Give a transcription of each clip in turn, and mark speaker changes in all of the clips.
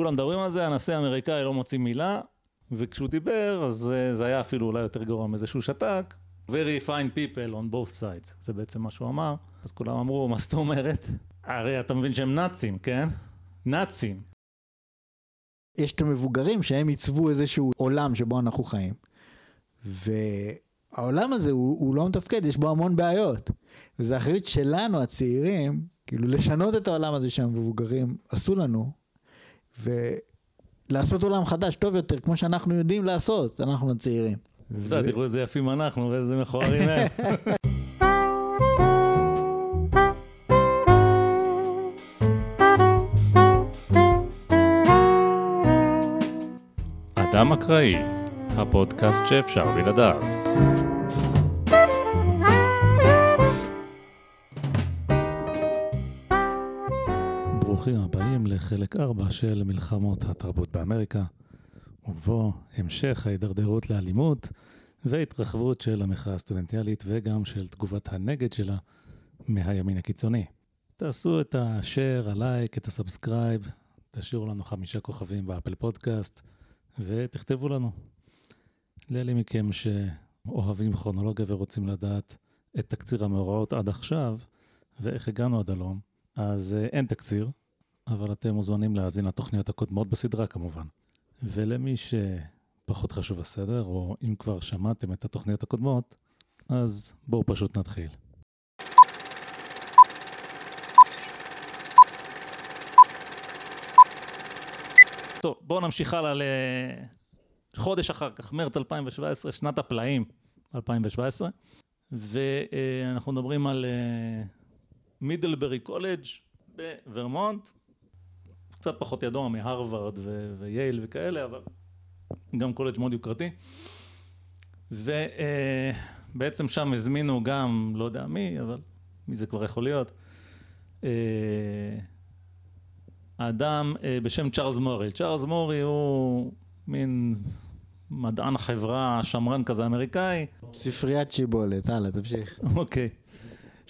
Speaker 1: כולם מדברים על זה, הנשיא האמריקאי לא מוציא מילה, וכשהוא דיבר, אז אה, זה היה אפילו אולי יותר גרוע מזה שהוא שתק. Very fine people on both sides, זה בעצם מה שהוא אמר. אז כולם אמרו, מה זאת אומרת? הרי אתה מבין שהם נאצים, כן? נאצים.
Speaker 2: יש את המבוגרים שהם עיצבו איזשהו עולם שבו אנחנו חיים. והעולם הזה הוא, הוא לא מתפקד, יש בו המון בעיות. וזו אחריות שלנו, הצעירים, כאילו לשנות את העולם הזה שהמבוגרים עשו לנו, ולעשות עולם חדש טוב יותר, כמו שאנחנו יודעים לעשות, אנחנו הצעירים.
Speaker 1: אתה יודע, תראו איזה יפים אנחנו ואיזה מכוערים הם. אדם אקראי, הפודקאסט שאפשר בלעדיו. ברוכים הבאים לחלק 4 של מלחמות התרבות באמריקה, ובו המשך ההידרדרות לאלימות והתרחבות של המחאה הסטודנטיאלית וגם של תגובת הנגד שלה מהימין הקיצוני. תעשו את ה share, הלייק, את ה subscribe, תשאירו לנו חמישה כוכבים ב Apple Podcast ותכתבו לנו. לאלה מכם שאוהבים כרונולוגיה ורוצים לדעת את תקציר המאורעות עד עכשיו ואיך הגענו עד הלום, אז אה, אין תקציר, אבל אתם מוזמנים להאזין לתוכניות הקודמות בסדרה כמובן. ולמי שפחות חשוב הסדר, או אם כבר שמעתם את התוכניות הקודמות, אז בואו פשוט נתחיל. טוב, בואו נמשיך הלאה לחודש אחר כך, מרץ 2017, שנת הפלאים 2017, ואנחנו מדברים על מידלברי קולג' בוורמונט, קצת פחות ידוע מהרווארד ו- ייל וכאלה, אבל גם קולג' מאוד יוקרתי. ובעצם שם הזמינו גם, לא יודע מי, אבל מי זה כבר יכול להיות, אדם בשם צ'ארלס מורי. צ'ארלס מורי הוא מין מדען חברה, שמרן כזה אמריקאי.
Speaker 2: ספריית שיבולת, הלאה, תמשיך.
Speaker 1: אוקיי.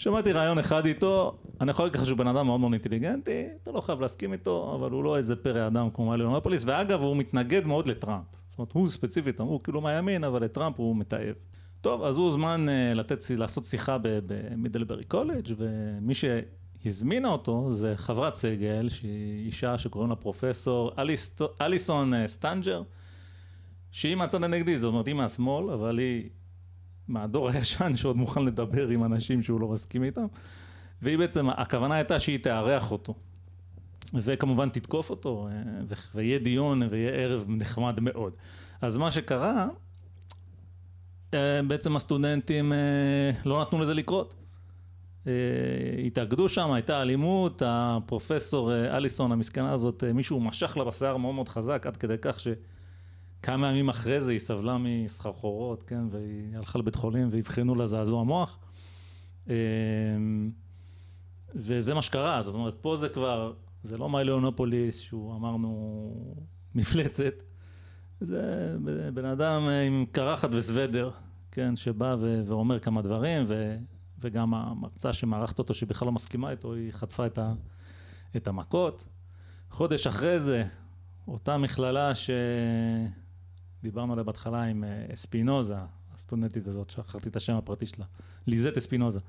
Speaker 1: שמעתי רעיון אחד איתו, אני יכול להגיד לך שהוא בן אדם מאוד מאוד אינטליגנטי, אתה לא חייב להסכים איתו, אבל הוא לא איזה פרא אדם כמו מיילו יאנופוליס, ואגב, הוא מתנגד מאוד לטראמפ. זאת אומרת, הוא ספציפית, הוא כאילו מהימין, אבל לטראמפ הוא מתעב. טוב, אז הוא הוזמן לתת, לעשות שיחה במידלברי קולג', ומי שהזמינה אותו זה חברת סגל, שהיא אישה שקוראים לה פרופסור אליס, אליסון סטנג'ר, שהיא מהצד הנגדי, זאת אומרת, היא מהשמאל, אבל היא מהדור הישן שעוד מוכן לדבר עם אנשים שהוא לא מסכים איתם. והיא בעצם, הכוונה הייתה שהיא תארח אותו. וכמובן תתקוף אותו, ויהיה דיון ויהיה ערב נחמד מאוד. אז מה שקרה, בעצם הסטודנטים לא נתנו לזה לקרות. התאגדו שם, הייתה אלימות, הפרופסור אליסון המסכנה הזאת, מישהו משך לה בשיער מאוד מאוד חזק, עד כדי כך שכמה ימים אחרי זה היא סבלה מסחרחורות, כן, והיא הלכה לבית חולים ואבחנו לה זעזוע מוח. וזה מה שקרה, זאת אומרת, פה זה כבר, זה לא מיילאונופוליס שהוא אמרנו מפלצת, זה בן אדם עם קרחת וסוודר, כן, שבא ו- ואומר כמה דברים, ו- וגם המרצה שמערכת אותו, שבכלל לא מסכימה איתו, היא חטפה את, ה- את המכות. חודש אחרי זה, אותה מכללה שדיברנו עליה בהתחלה עם אספינוזה, הסטודנטית הזאת, שכחתי את השם הפרטי שלה, ליזט אספינוזה.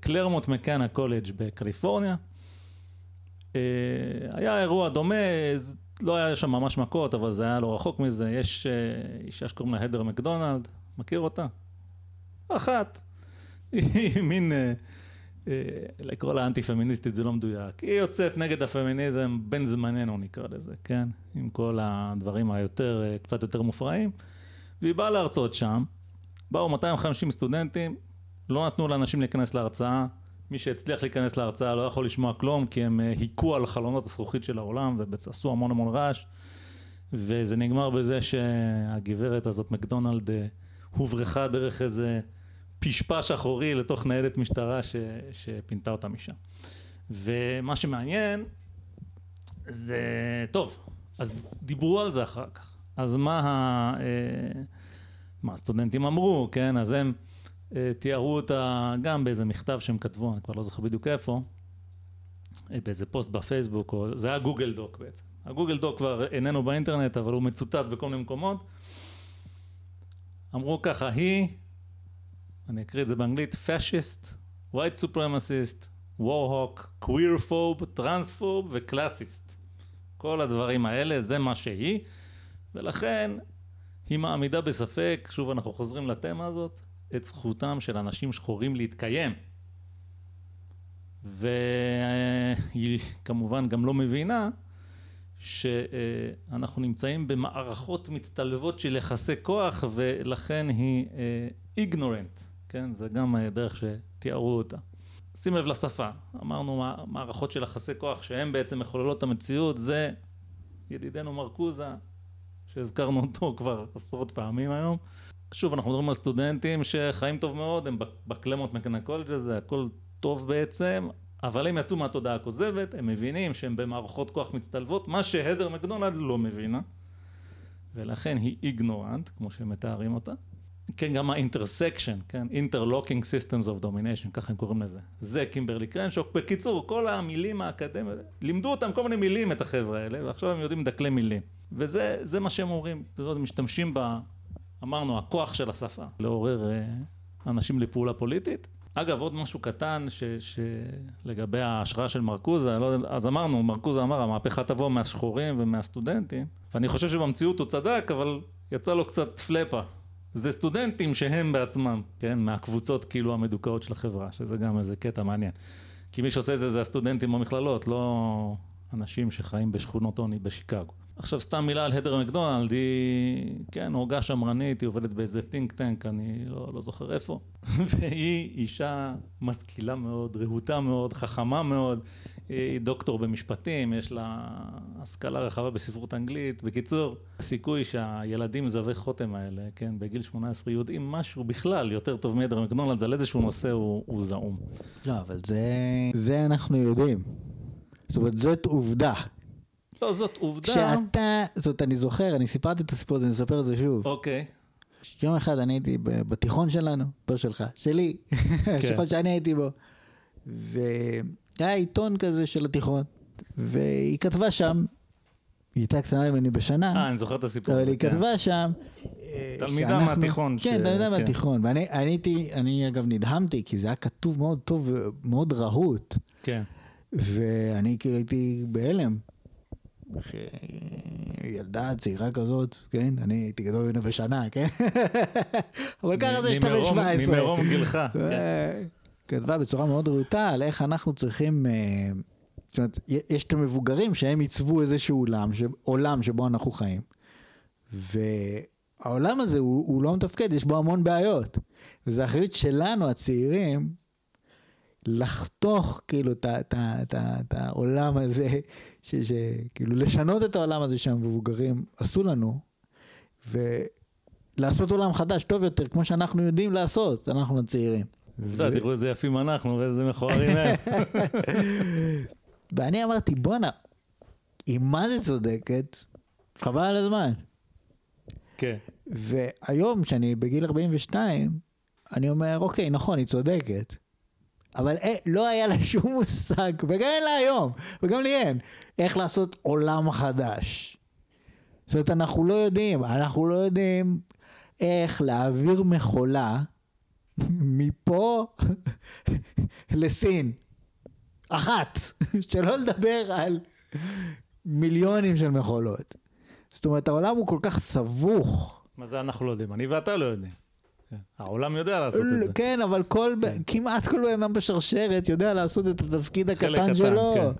Speaker 1: קלרמוט מקאנה קולג' בקליפורניה. היה אירוע דומה, לא היה שם ממש מכות, אבל זה היה לא רחוק מזה. יש אישה שקוראים לה הדר מקדונלד, מכיר אותה? אחת. היא מין, לקרוא לה אנטי פמיניסטית זה לא מדויק. היא יוצאת נגד הפמיניזם בין זמננו נקרא לזה, כן? עם כל הדברים היותר, קצת יותר מופרעים. והיא באה להרצות שם, באו 250 סטודנטים, לא נתנו לאנשים להיכנס להרצאה, מי שהצליח להיכנס להרצאה לא יכול לשמוע כלום כי הם היכו על חלונות הזכוכית של העולם ועשו המון המון רעש וזה נגמר בזה שהגברת הזאת מקדונלד הוברחה דרך איזה פשפש אחורי לתוך ניידת משטרה ש... שפינתה אותה משם. ומה שמעניין זה, טוב, אז דיברו על זה אחר כך, אז מה, ה... מה הסטודנטים אמרו, כן, אז הם תיארו אותה גם באיזה מכתב שהם כתבו, אני כבר לא זוכר בדיוק איפה, באיזה פוסט בפייסבוק, או, זה היה גוגל דוק בעצם. הגוגל דוק כבר איננו באינטרנט, אבל הוא מצוטט בכל מיני מקומות. אמרו ככה, היא, אני אקריא את זה באנגלית, פאשיסט, white supremacist, warhawk, queer phobe, טרנספוב וקלאסיסט. כל הדברים האלה, זה מה שהיא, ולכן היא מעמידה בספק, שוב אנחנו חוזרים לתמה הזאת, את זכותם של אנשים שחורים להתקיים. והיא כמובן גם לא מבינה שאנחנו נמצאים במערכות מצטלבות של יחסי כוח ולכן היא איגנורנט, כן? זה גם הדרך שתיארו אותה. שים לב לשפה, אמרנו מערכות של יחסי כוח שהן בעצם מחוללות את המציאות, זה ידידנו מרקוזה, שהזכרנו אותו כבר עשרות פעמים היום. שוב, אנחנו מדברים על סטודנטים שחיים טוב מאוד, הם בקלמות מקנה קולג' הזה, הכל טוב בעצם, אבל הם יצאו מהתודעה הכוזבת, הם מבינים שהם במערכות כוח מצטלבות, מה שהדר מקדונלד לא מבינה, ולכן היא ignorant, כמו שמתארים אותה. כן, גם ה intersection, כן, Interlocking Systems of Domination, ככה הם קוראים לזה. זה קימברלי קרנשו. בקיצור, כל המילים האקדמיות, לימדו אותם כל מיני מילים, את החבר'ה האלה, ועכשיו הם יודעים לדקלם מילים. וזה מה שהם אומרים, וזאת, הם משתמשים ב... אמרנו, הכוח של השפה, לעורר אה, אנשים לפעולה פוליטית. אגב, עוד משהו קטן ש, שלגבי ההשראה של מרקוזה, לא אז אמרנו, מרקוזה אמר, המהפכה תבוא מהשחורים ומהסטודנטים, ואני חושב שבמציאות הוא צדק, אבל יצא לו קצת פלאפה. זה סטודנטים שהם בעצמם, כן, מהקבוצות כאילו המדוכאות של החברה, שזה גם איזה קטע מעניין. כי מי שעושה את זה זה הסטודנטים במכללות, לא אנשים שחיים בשכונות עוני בשיקגו. עכשיו סתם מילה על הדר מקדונלד, היא, כן, הוגה שמרנית, היא עובדת באיזה think tank, אני לא, לא זוכר איפה, והיא אישה משכילה מאוד, רהוטה מאוד, חכמה מאוד, היא דוקטור במשפטים, יש לה השכלה רחבה בספרות אנגלית. בקיצור, הסיכוי שהילדים זבי חותם האלה, כן, בגיל 18 יודעים משהו בכלל יותר טוב מהדר מקדונלד, על איזשהו נושא הוא, הוא זעום.
Speaker 2: לא, אבל זה, זה אנחנו יודעים. זאת אומרת, זאת עובדה.
Speaker 1: לא, זאת עובדה.
Speaker 2: כשאתה, זאת, אני זוכר, אני סיפרתי את הסיפור הזה, אני אספר את זה שוב.
Speaker 1: אוקיי.
Speaker 2: יום אחד אני הייתי בתיכון שלנו, לא שלך, שלי, כן. התיכון שאני הייתי בו. והיה עיתון כזה של התיכון, והיא כתבה שם, היא הייתה קטנה ממני בשנה.
Speaker 1: אה, אני זוכר את הסיפור.
Speaker 2: אבל היא כן. כתבה שם...
Speaker 1: אה, תלמידה מהתיכון.
Speaker 2: כן, תלמידה כן. מהתיכון. ואני הייתי, אני אגב נדהמתי, כי זה היה כתוב מאוד טוב ומאוד רהוט.
Speaker 1: כן.
Speaker 2: ואני כאילו הייתי בהלם. ילדה צעירה כזאת, כן? אני הייתי גדול ממנו בשנה, כן? אבל ככה זה שאתה בן 17.
Speaker 1: ממרום גילך. כן.
Speaker 2: כתבה בצורה מאוד רהוטה על איך אנחנו צריכים... אה, זאת אומרת, יש את המבוגרים שהם עיצבו איזשהו עולם, עולם שבו אנחנו חיים. והעולם הזה הוא, הוא לא מתפקד, יש בו המון בעיות. וזו אחריות שלנו, הצעירים, לחתוך כאילו את העולם הזה שכאילו לשנות את העולם הזה שהמבוגרים עשו לנו, ולעשות עולם חדש טוב יותר, כמו שאנחנו יודעים לעשות, אנחנו הצעירים.
Speaker 1: אתה יודע, תראו איזה יפים אנחנו ואיזה מכוערים הם.
Speaker 2: ואני אמרתי, בואנה, היא מה זה צודקת, חבל על הזמן.
Speaker 1: כן.
Speaker 2: והיום, כשאני בגיל 42, אני אומר, אוקיי, נכון, היא צודקת. אבל אה, לא היה לה שום מושג, וגם אין לה היום, וגם לי אין, איך לעשות עולם חדש. זאת אומרת, אנחנו לא יודעים, אנחנו לא יודעים איך להעביר מכולה מפה לסין. אחת, שלא לדבר על מיליונים של מכולות. זאת אומרת, העולם הוא כל כך סבוך.
Speaker 1: מה זה אנחנו לא יודעים? אני ואתה לא יודעים. כן. העולם יודע לעשות את זה.
Speaker 2: כן, אבל כל, כן. כמעט כל בן אדם בשרשרת יודע לעשות את התפקיד הקטן שלו. כן.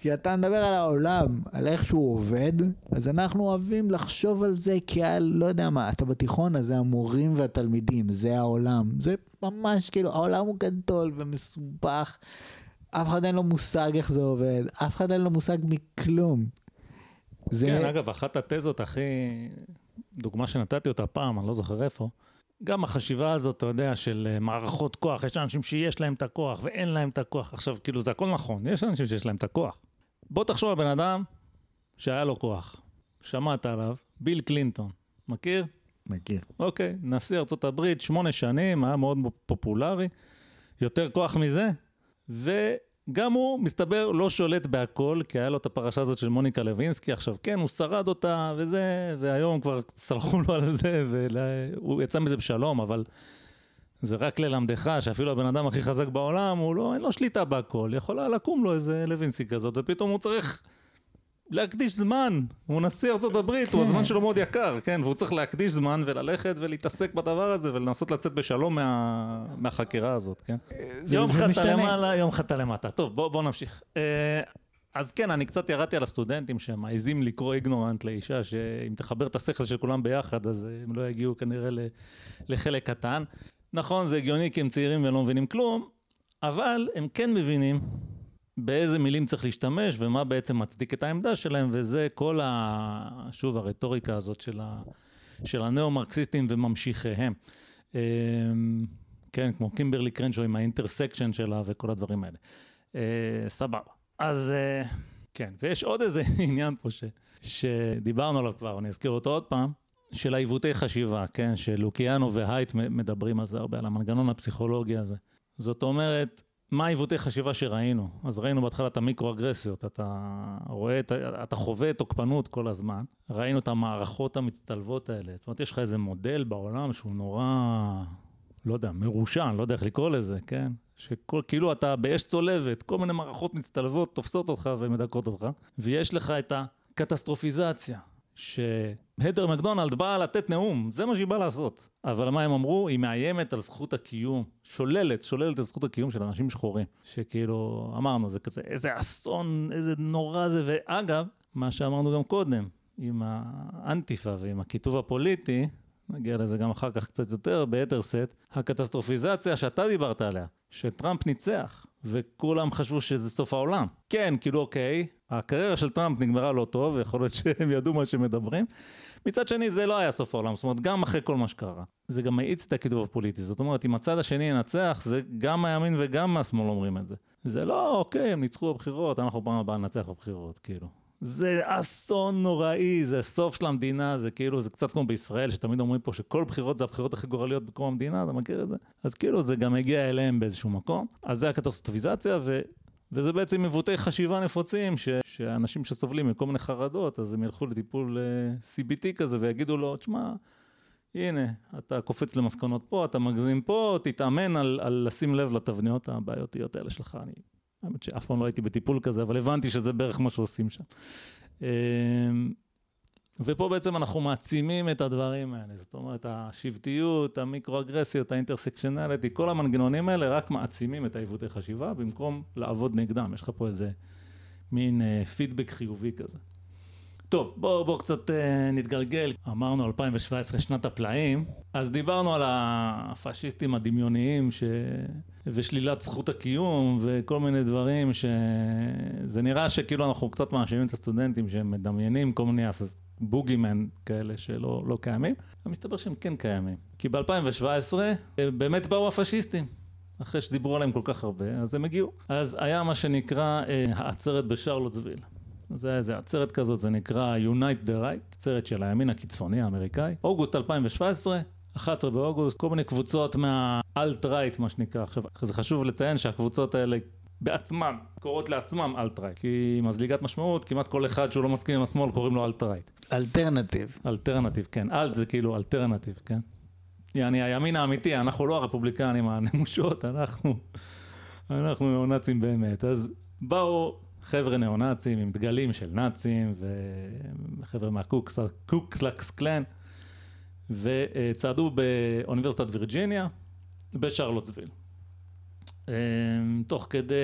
Speaker 2: כי אתה מדבר על העולם, על איך שהוא עובד, אז אנחנו אוהבים לחשוב על זה כעל, לא יודע מה, אתה בתיכון, אז זה המורים והתלמידים, זה העולם. זה ממש כאילו, העולם הוא גדול ומסובך, אף אחד אין לו מושג איך זה עובד, אף אחד אין לו מושג מכלום.
Speaker 1: זה... כן, אגב, אחת התזות הכי... דוגמה שנתתי אותה פעם, אני לא זוכר איפה, גם החשיבה הזאת, אתה יודע, של אה, מערכות כוח, יש אנשים שיש להם את הכוח ואין להם את הכוח. עכשיו, כאילו, זה הכל נכון, יש אנשים שיש להם את הכוח. בוא תחשוב על בן אדם שהיה לו כוח, שמעת עליו, ביל קלינטון, מכיר?
Speaker 2: מכיר.
Speaker 1: אוקיי, נשיא ארה"ב, שמונה שנים, היה מאוד פופולרי, יותר כוח מזה, גם הוא, מסתבר, לא שולט בהכל, כי היה לו את הפרשה הזאת של מוניקה לוינסקי. עכשיו, כן, הוא שרד אותה וזה, והיום כבר סלחו לו על זה, והוא יצא מזה בשלום, אבל זה רק ללמדך שאפילו הבן אדם הכי חזק בעולם, הוא לא, אין לו שליטה בהכל. יכולה לקום לו איזה לוינסקי כזאת, ופתאום הוא צריך להקדיש זמן. הוא נשיא ארצות הברית, כן. הוא הזמן שלו מאוד יקר, כן? והוא צריך להקדיש זמן וללכת ולהתעסק בדבר הזה ולנסות לצאת בשלום מה... מהחקירה הזאת, כן? יום חטא למעלה, יום חטא למטה. טוב, בוא, בוא נמשיך. Uh, אז כן, אני קצת ירדתי על הסטודנטים שמעזים לקרוא איגנורנט לאישה, שאם תחבר את השכל של כולם ביחד, אז הם לא יגיעו כנראה לחלק קטן. נכון, זה הגיוני כי הם צעירים ולא מבינים כלום, אבל הם כן מבינים באיזה מילים צריך להשתמש ומה בעצם מצדיק את העמדה שלהם, וזה כל ה... שוב, הרטוריקה הזאת של, ה... של הנאו-מרקסיסטים וממשיכיהם. אמ, כן, כמו קימברלי קרנשו עם ה intersection שלה וכל הדברים האלה. אה, סבבה. אז אה, כן, ויש עוד איזה עניין פה ש... שדיברנו עליו כבר, אני אזכיר אותו עוד פעם, של העיוותי חשיבה, כן, שלוקיאנוף והייט מדברים על זה הרבה, על המנגנון הפסיכולוגי הזה. זאת אומרת, מה עיוותי חשיבה שראינו? אז ראינו בהתחלה את המיקרו-אגרסיות, אתה רואה, אתה חווה תוקפנות כל הזמן, ראינו את המערכות המצטלבות האלה, זאת אומרת, יש לך איזה מודל בעולם שהוא נורא, לא יודע, מרושע, אני לא יודע איך לקרוא לזה, כן? שכאילו אתה באש צולבת, כל מיני מערכות מצטלבות תופסות אותך ומדכאות אותך, ויש לך את הקטסטרופיזציה, שהדר מקדונלד באה לתת נאום, זה מה שהיא באה לעשות. אבל מה הם אמרו? היא מאיימת על זכות הקיום, שוללת, שוללת את זכות הקיום של אנשים שחורים. שכאילו, אמרנו, זה כזה, איזה אסון, איזה נורא זה, ואגב, מה שאמרנו גם קודם, עם האנטיפה ועם הכיתוב הפוליטי, נגיע לזה גם אחר כך קצת יותר, ביתר שאת, הקטסטרופיזציה שאתה דיברת עליה, שטראמפ ניצח, וכולם חשבו שזה סוף העולם. כן, כאילו אוקיי, הקריירה של טראמפ נגמרה לא טוב, ויכול להיות שהם ידעו מה שמדברים. מצד שני, זה לא היה סוף העולם, זאת אומרת, גם אחרי כל מה שקרה. זה גם מאיץ את הכיתוב הפוליטי. זאת אומרת, אם הצד השני ינצח, זה גם הימין וגם השמאל אומרים את זה. זה לא, אוקיי, הם ניצחו בבחירות, אנחנו פעם הבאה ננצח בבחירות, כאילו. זה אסון נוראי, זה סוף של המדינה, זה כאילו, זה קצת כמו בישראל, שתמיד אומרים פה שכל בחירות זה הבחירות הכי גורליות בקום המדינה, אתה מכיר את זה? אז כאילו, זה גם הגיע אליהם באיזשהו מקום. אז זה הקטסטרופיזציה. וזה בעצם עיוותי חשיבה נפוצים, ש... שאנשים שסובלים מכל מיני חרדות, אז הם ילכו לטיפול אה, CBT כזה ויגידו לו, תשמע, הנה, אתה קופץ למסקנות פה, אתה מגזים פה, תתאמן על, על לשים לב לתבניות הבעיותיות האלה שלך. אני, האמת שאף פעם לא הייתי בטיפול כזה, אבל הבנתי שזה בערך מה שעושים שם. ופה בעצם אנחנו מעצימים את הדברים האלה, זאת אומרת, השבטיות, המיקרו-אגרסיות, האינטרסקשנליטי, כל המנגנונים האלה רק מעצימים את העיוותי חשיבה, במקום לעבוד נגדם. יש לך פה איזה מין אה, פידבק חיובי כזה. טוב, בואו בוא קצת אה, נתגלגל. אמרנו 2017 שנת הפלאים, אז דיברנו על הפשיסטים הדמיוניים ש... ושלילת זכות הקיום וכל מיני דברים שזה נראה שכאילו אנחנו קצת מאשימים את הסטודנטים שהם מדמיינים כל מיני בוגימן כאלה שלא לא קיימים, ומסתבר שהם כן קיימים. כי ב-2017 אה, באמת באו הפשיסטים. אחרי שדיברו עליהם כל כך הרבה, אז הם הגיעו. אז היה מה שנקרא אה, העצרת בשרלוטסוויל. זה היה איזה עצרת כזאת, זה נקרא Unite the Right, עצרת של הימין הקיצוני האמריקאי. אוגוסט 2017, 11 באוגוסט, כל מיני קבוצות מה alt-right, מה שנקרא. עכשיו, זה חשוב לציין שהקבוצות האלה בעצמם, קוראות לעצמם alt-right. כי מזליגת משמעות, כמעט כל אחד שהוא לא מסכים עם השמאל קוראים לו alt-right.
Speaker 2: alternative.
Speaker 1: alternative, כן. alt זה כאילו alternative, כן. יעני הימין האמיתי, אנחנו לא הרפובליקנים הנמושות, אנחנו, אנחנו ניאו-נאצים באמת. אז באו חבר'ה ניאו-נאצים עם דגלים של נאצים, וחבר'ה מהקו קלוקס קלן, וצעדו באוניברסיטת וירג'יניה, בשרלוטסוויל. אמ, תוך כדי,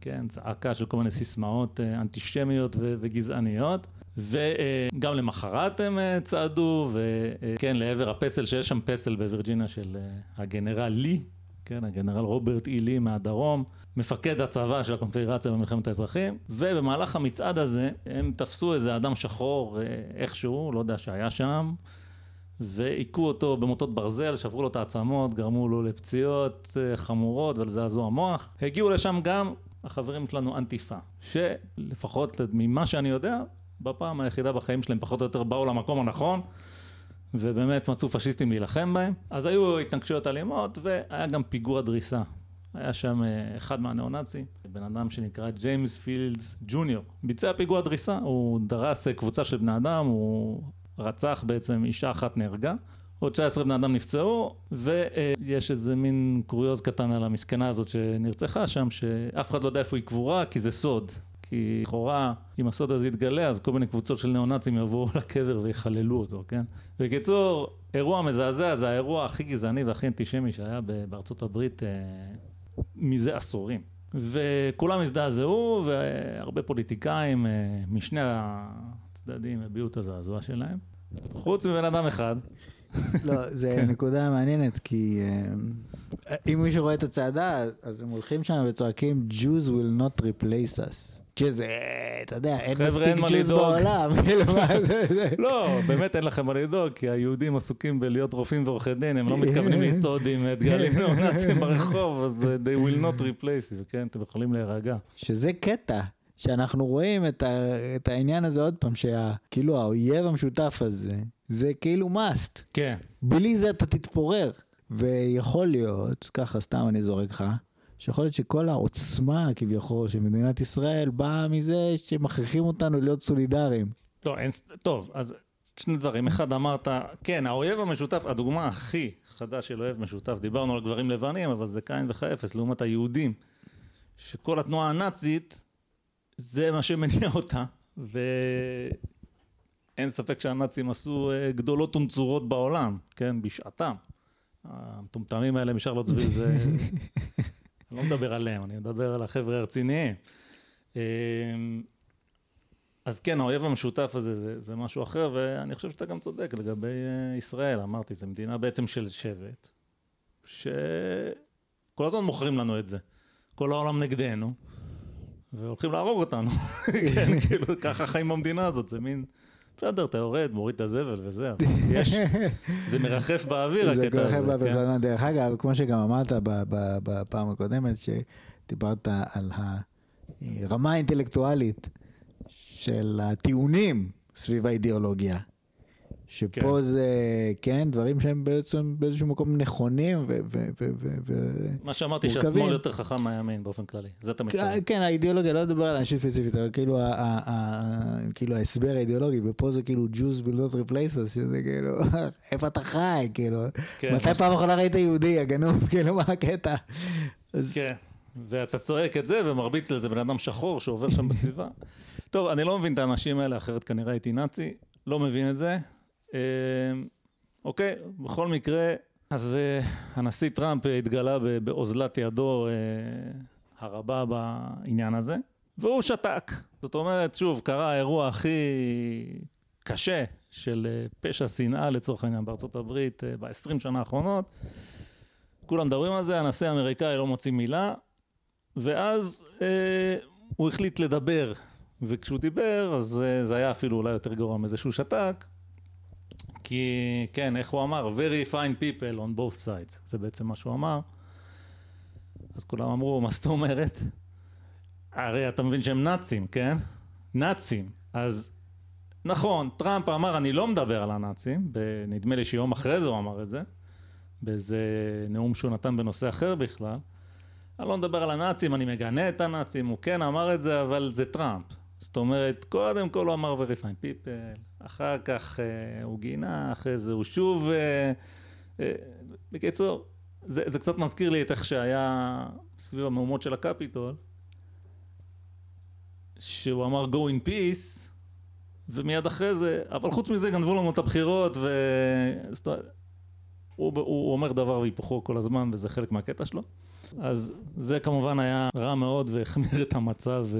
Speaker 1: כן, צעקה של כל מיני סיסמאות אה, אנטישמיות וגזעניות. וגם למחרת הם אה, צעדו, וכן, לעבר הפסל, שיש שם פסל בווירג'יניה של אה, הגנרל לי, כן, הגנרל רוברט אי לי מהדרום, מפקד הצבא של הקונפדרציה במלחמת האזרחים, ובמהלך המצעד הזה הם תפסו איזה אדם שחור איכשהו, לא יודע שהיה שם, והיכו אותו במוטות ברזל, שברו לו את העצמות, גרמו לו לפציעות אה, חמורות ולזעזוע מוח. הגיעו לשם גם החברים שלנו אנטיפה, שלפחות ממה שאני יודע, בפעם היחידה בחיים שלהם פחות או יותר באו למקום הנכון, ובאמת מצאו פשיסטים להילחם בהם. אז היו התנגשויות אלימות והיה גם פיגוע דריסה. היה שם אה, אחד מהניאו-נאצים, בן אדם שנקרא ג'יימס פילדס ג'וניור. ביצע פיגוע דריסה, הוא דרס קבוצה של בני אדם, הוא רצח בעצם, אישה אחת נהרגה. עוד 19 בני אדם נפצעו, ויש איזה מין קוריוז קטן על המסכנה הזאת שנרצחה שם, שאף אחד לא יודע איפה היא קבורה, כי זה סוד. כי לכאורה, אם הסוד הזה יתגלה, אז כל מיני קבוצות של ניאו-נאצים יבואו לקבר ויחללו אותו, כן? בקיצור, אירוע מזעזע, זה האירוע הכי גזעני והכי אנטישמי שהיה בארצות הברית אה, מזה עשורים. וכולם הזדעזעו, והרבה פוליטיקאים אה, משני הצדדים הביעו את הזעזוע שלהם. חוץ מבן אדם אחד.
Speaker 2: לא, זו כן. נקודה מעניינת, כי אה, אם מישהו רואה את הצעדה, אז הם הולכים שם וצועקים Jews will not replace us. שזה, אתה יודע, אין מספיק ג'וז בעולם, כאילו זה,
Speaker 1: לא, באמת אין לכם מה לדאוג, כי היהודים עסוקים בלהיות רופאים ועורכי דין, הם לא מתכוונים לצעוד עם דגלים נאו-נאצים ברחוב, אז they will not replace you, כן, אתם יכולים להירגע.
Speaker 2: שזה קטע. שאנחנו רואים את, ה, את העניין הזה עוד פעם, שכאילו האויב המשותף הזה, זה כאילו must.
Speaker 1: כן.
Speaker 2: בלי זה אתה תתפורר. ויכול להיות, ככה סתם אני זורק לך, שיכול להיות שכל העוצמה כביכול של מדינת ישראל באה מזה שמכריחים אותנו להיות סולידריים.
Speaker 1: לא, אין, טוב, אז שני דברים. אחד, אמרת, כן, האויב המשותף, הדוגמה הכי חדה של אויב משותף, דיברנו על גברים לבנים, אבל זה קין וחפץ לעומת היהודים, שכל התנועה הנאצית, זה מה שמניע אותה, ואין ספק שהנאצים עשו אה, גדולות ונצורות בעולם, כן, בשעתם. המטומטמים האלה משרלוט צבי זה... אני לא מדבר עליהם, אני מדבר על החבר'ה הרציניים. אמ, אז כן, האויב המשותף הזה זה, זה משהו אחר, ואני חושב שאתה גם צודק לגבי אה, ישראל, אמרתי, זו מדינה בעצם של שבט, שכל הזמן מוכרים לנו את זה. כל העולם נגדנו, והולכים להרוג אותנו. כן, כאילו, ככה חיים במדינה הזאת, זה מין... בסדר, אתה יורד, מוריד את הזבל וזה, אבל יש, זה מרחף באוויר הקטע הזה. זה מרחף באוויר,
Speaker 2: כן. דרך אגב, כמו שגם אמרת בפעם הקודמת, שדיברת על הרמה האינטלקטואלית של הטיעונים סביב האידיאולוגיה. שפה כן. זה, כן, דברים שהם בעצם באיזשהו מקום נכונים ו... ו, ו, ו
Speaker 1: מה שאמרתי שהשמאל יותר חכם מהימין באופן כללי, זה אתה מתכוון.
Speaker 2: כן, האידיאולוגיה, לא מדבר על אנשים ספציפית, אבל כאילו, ה, ה, ה, כאילו ההסבר האידיאולוגי, ופה זה כאילו Jews will not replace us, שזה כאילו, איפה אתה חי, כאילו, כן, מתי פעם אחרונה ראית יהודי, הגנוב, כאילו, מה הקטע?
Speaker 1: אז... כן. ואתה צועק את זה ומרביץ לזה בן אדם שחור שעובר שם בסביבה. טוב, אני לא מבין את האנשים האלה, אחרת כנראה הייתי נאצי, לא מבין את זה. אמ, אוקיי, בכל מקרה, אז אה, הנשיא טראמפ התגלה באוזלת ידו אה, הרבה בעניין הזה, והוא שתק. זאת אומרת, שוב, קרה האירוע הכי קשה של אה, פשע שנאה לצורך העניין בארצות הברית ב-20 שנה האחרונות. כולם מדברים על זה, הנשיא האמריקאי לא מוציא מילה, ואז אה, הוא החליט לדבר, וכשהוא דיבר, אז אה, זה היה אפילו אולי יותר גרוע מזה שהוא שתק, כי, כן, איך הוא אמר? Very fine people on both sides. זה בעצם מה שהוא אמר. אז כולם אמרו, מה זאת אומרת? הרי אתה מבין שהם נאצים, כן? נאצים. אז נכון, טראמפ אמר, אני לא מדבר על הנאצים, נדמה לי שיום אחרי זה הוא אמר את זה, באיזה נאום שהוא נתן בנושא אחר בכלל. אני לא מדבר על הנאצים, אני מגנה את הנאצים, הוא כן אמר את זה, אבל זה טראמפ. זאת אומרת, קודם כל הוא אמר very fine people, אחר כך אה, הוא גינה, אחרי זה הוא שוב... אה, אה, בקיצור, זה, זה קצת מזכיר לי את איך שהיה סביב המהומות של הקפיטול, שהוא אמר go in peace, ומיד אחרי זה, אבל חוץ מזה גנבו לנו את הבחירות, ו... הוא, הוא אומר דבר והיפוכו כל הזמן, וזה חלק מהקטע שלו. אז זה כמובן היה רע מאוד והחמיר את המצב ו...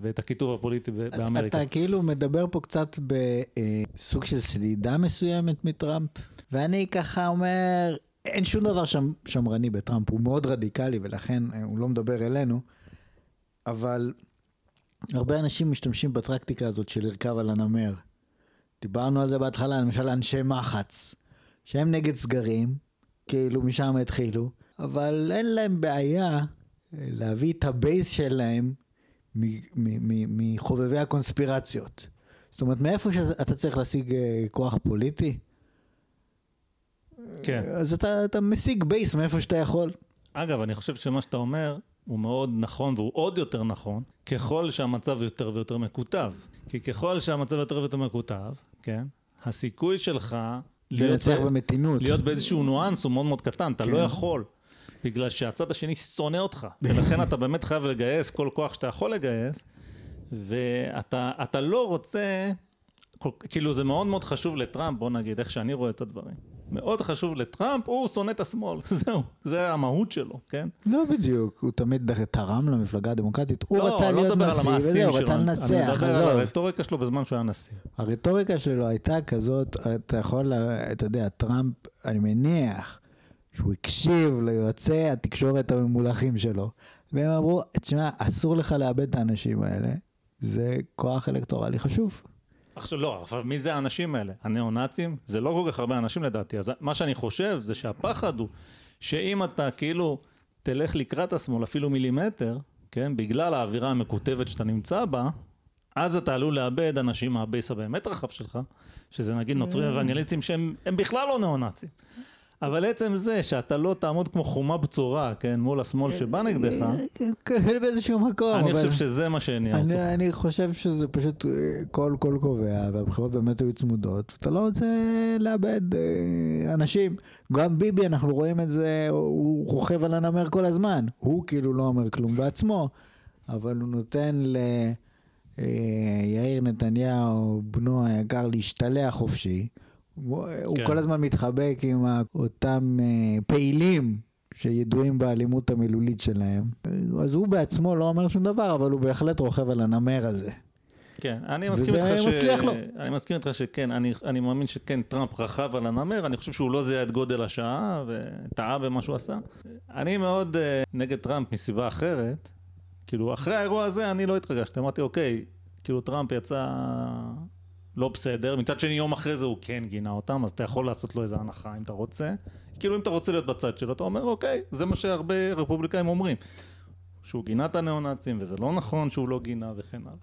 Speaker 1: ואת הקיטוב הפוליטי באמריקה.
Speaker 2: אתה כאילו מדבר פה קצת בסוג של סלידה מסוימת מטראמפ, ואני ככה אומר, אין שום דבר שם, שמרני בטראמפ, הוא מאוד רדיקלי ולכן הוא לא מדבר אלינו, אבל הרבה אנשים משתמשים בטרקטיקה הזאת של לרכב על הנמר. דיברנו על זה בהתחלה, למשל אנשי מחץ, שהם נגד סגרים, כאילו משם התחילו. אבל אין להם בעיה אה, להביא את ה base שלהם מחובבי הקונספירציות. זאת אומרת, מאיפה שאתה צריך להשיג אה, כוח פוליטי,
Speaker 1: כן.
Speaker 2: אז אתה, אתה משיג base מאיפה שאתה יכול.
Speaker 1: אגב, אני חושב שמה שאתה אומר הוא מאוד נכון והוא עוד יותר נכון, ככל שהמצב יותר ויותר מקוטב. כי ככל שהמצב יותר ויותר מקוטב, כן, הסיכוי שלך...
Speaker 2: לנצח במתינות.
Speaker 1: להיות באיזשהו ניואנס הוא מאוד מאוד קטן, אתה לא כן. לא יכול. בגלל שהצד השני שונא אותך, ולכן אתה באמת חייב לגייס כל כוח שאתה יכול לגייס, ואתה לא רוצה, כאילו זה מאוד מאוד חשוב לטראמפ, בוא נגיד, איך שאני רואה את הדברים. מאוד חשוב לטראמפ, הוא שונא את השמאל, זהו, זה המהות שלו, כן?
Speaker 2: לא בדיוק, הוא תמיד תרם למפלגה הדמוקרטית, הוא לא, רצה לא להיות נשיא, וזהו, הוא רצה לנצח, עזוב. אני מדבר על
Speaker 1: הרטוריקה שלו בזמן שהוא היה נשיא.
Speaker 2: הרטוריקה שלו הייתה כזאת, אתה יכול, אתה יודע, טראמפ, אני מניח, שהוא הקשיב ליועצי התקשורת הממולחים שלו, והם אמרו, תשמע, אסור לך לאבד את האנשים האלה, זה כוח אלקטורלי חשוב.
Speaker 1: עכשיו לא, עכשיו מי זה האנשים האלה? הניאו-נאצים? זה לא כל כך הרבה אנשים לדעתי, אז מה שאני חושב זה שהפחד הוא שאם אתה כאילו תלך לקראת השמאל אפילו מילימטר, כן, בגלל האווירה המקוטבת שאתה נמצא בה, אז אתה עלול לאבד אנשים מה base הבאמת רחב שלך, שזה נגיד נוצרים mm. אוונגליסטים שהם בכלל לא ניאו-נאצים. אבל עצם זה שאתה לא תעמוד כמו חומה בצורה, כן, מול השמאל שבא נגדך,
Speaker 2: כן, באיזשהו מקום.
Speaker 1: אני חושב שזה מה שהניע אותו.
Speaker 2: אני חושב שזה פשוט קול קול קובע, והבחירות באמת היו צמודות. אתה לא רוצה לאבד אה, אנשים. גם ביבי, אנחנו רואים את זה, הוא רוכב על הנמר כל הזמן. הוא כאילו לא אומר כלום בעצמו, אבל הוא נותן ל... אה, יאיר נתניהו, בנו היקר, להשתלח חופשי. הוא, כן. הוא כל הזמן מתחבק עם אותם uh, פעילים שידועים באלימות המילולית שלהם. אז הוא בעצמו לא אומר שום דבר, אבל הוא בהחלט רוכב על הנמר הזה.
Speaker 1: כן, אני מסכים איתך ש... מצליח לו. אני מסכים איתך שכן, אני, אני מאמין שכן, טראמפ רכב על הנמר, אני חושב שהוא לא זיהה את גודל השעה וטעה במה שהוא עשה. אני מאוד uh, נגד טראמפ מסיבה אחרת. כאילו, אחרי האירוע הזה אני לא התרגשתי, אמרתי, אוקיי, כאילו טראמפ יצא לא בסדר, מצד שני יום אחרי זה הוא כן גינה אותם, אז אתה יכול לעשות לו איזה הנחה אם אתה רוצה. כאילו אם אתה רוצה להיות בצד שלו, אתה אומר אוקיי, זה מה שהרבה רפובליקאים אומרים. שהוא גינה את הניאו-נאצים, וזה לא נכון שהוא לא גינה וכן הלאה.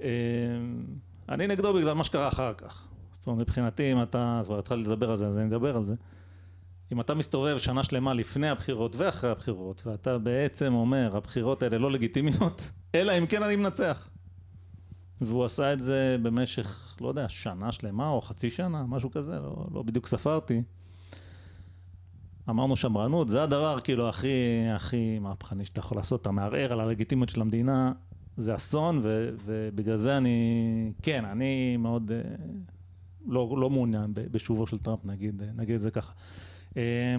Speaker 1: אמ, אני נגדו בגלל מה שקרה אחר כך. זאת אומרת, מבחינתי, אם אתה, כבר התחלתי לדבר על זה, אז אני אדבר על זה. אם אתה מסתובב שנה שלמה לפני הבחירות ואחרי הבחירות, ואתה בעצם אומר, הבחירות האלה לא לגיטימיות, אלא אם כן אני מנצח. והוא עשה את זה במשך, לא יודע, שנה שלמה או חצי שנה, משהו כזה, לא, לא בדיוק ספרתי. אמרנו שמרנות, זה הדבר כאילו הכי, הכי מהפכני שאתה יכול לעשות, אתה מערער על הלגיטימיות של המדינה, זה אסון, ו, ובגלל זה אני, כן, אני מאוד אה, לא, לא מעוניין בשובו של טראמפ, נגיד, נגיד את זה ככה. אה,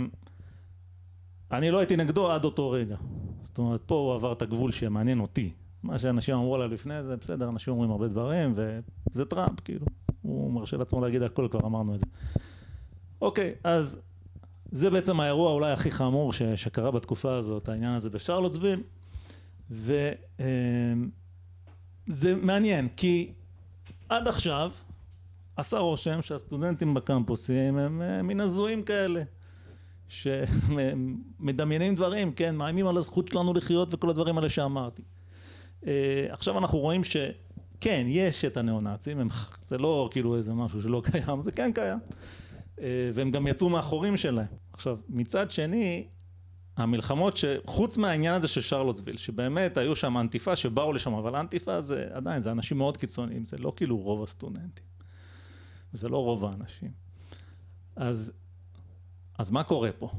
Speaker 1: אני לא הייתי נגדו עד אותו רגע. זאת אומרת, פה הוא עבר את הגבול שמעניין אותי. מה שאנשים אמרו עליו לפני זה, בסדר, אנשים אומרים הרבה דברים, וזה טראמפ, כאילו. הוא מרשה לעצמו להגיד הכל, כבר אמרנו את זה. אוקיי, אז זה בעצם האירוע אולי הכי חמור ש, שקרה בתקופה הזאת, העניין הזה בשרלוטסוויל, וזה אמ, מעניין, כי עד עכשיו עשה רושם שהסטודנטים בקמפוסים הם, הם מין הזויים כאלה. שמדמיינים דברים, כן, מאיימים על הזכות שלנו לחיות וכל הדברים האלה שאמרתי. אה, עכשיו אנחנו רואים שכן, יש את הניאו-נאצים, זה לא כאילו איזה משהו שלא קיים, זה כן קיים. אה, והם גם יצאו מהחורים שלהם. עכשיו, מצד שני, המלחמות שחוץ מהעניין הזה של שרלוטסוויל, שבאמת היו שם אנטיפה שבאו לשם, אבל אנטיפה זה עדיין, זה אנשים מאוד קיצוניים, זה לא כאילו רוב הסטודנטים. זה לא רוב האנשים. אז, אז מה קורה פה?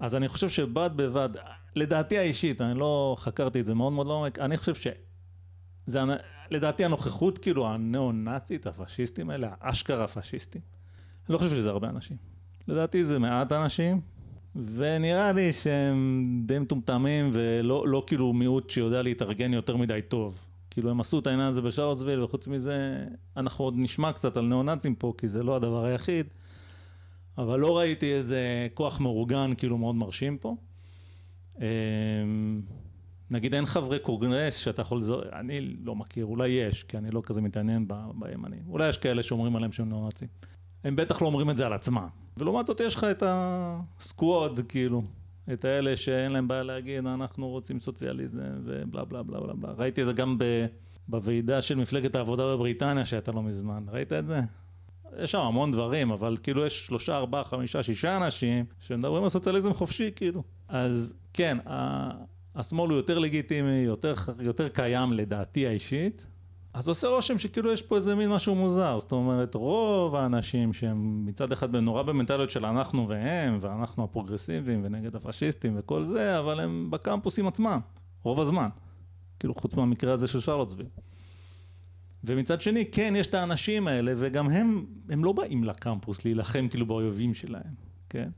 Speaker 1: אז אני חושב שבד בבד, לדעתי האישית, אני לא חקרתי את זה מאוד מאוד לעומק, אני חושב שזה, לדעתי הנוכחות כאילו הנאו-נאצית, הפשיסטים האלה, האשכרה הפשיסטים, אני לא חושב שזה הרבה אנשים. לדעתי זה מעט אנשים, ונראה לי שהם די מטומטמים ולא לא כאילו מיעוט שיודע להתארגן יותר מדי טוב. כאילו הם עשו את העניין הזה בשארלסוויל, וחוץ מזה, אנחנו עוד נשמע קצת על ניאו-נאצים פה, כי זה לא הדבר היחיד. אבל לא ראיתי איזה כוח מאורגן כאילו מאוד מרשים פה. אמ, נגיד אין חברי קונגרס שאתה יכול לזור, אני לא מכיר, אולי יש, כי אני לא כזה מתעניין בימנים. אולי יש כאלה שאומרים עליהם שהם נאו-נאצים. הם בטח לא אומרים את זה על עצמם. ולעומת זאת יש לך את הסקווד, כאילו, את האלה שאין להם בעיה להגיד, אנחנו רוצים סוציאליזם ובלה בלה בלה בלה בלה. ראיתי את זה גם בוועידה של מפלגת העבודה בבריטניה שהייתה לא מזמן. ראית את זה? יש שם המון דברים, אבל כאילו יש שלושה, ארבעה, חמישה, שישה אנשים שמדברים על סוציאליזם חופשי, כאילו. אז כן, השמאל הוא יותר לגיטימי, יותר, יותר קיים לדעתי האישית, אז עושה רושם שכאילו יש פה איזה מין משהו מוזר, זאת אומרת רוב האנשים שהם מצד אחד נורא במנטליות של אנחנו והם, ואנחנו הפרוגרסיביים ונגד הפשיסטים וכל זה, אבל הם בקמפוסים עצמם, רוב הזמן, כאילו חוץ מהמקרה הזה של שרלוטסוויל. ומצד שני, כן, יש את האנשים האלה, וגם הם, הם לא באים לקמפוס להילחם כאילו באויבים שלהם, כן?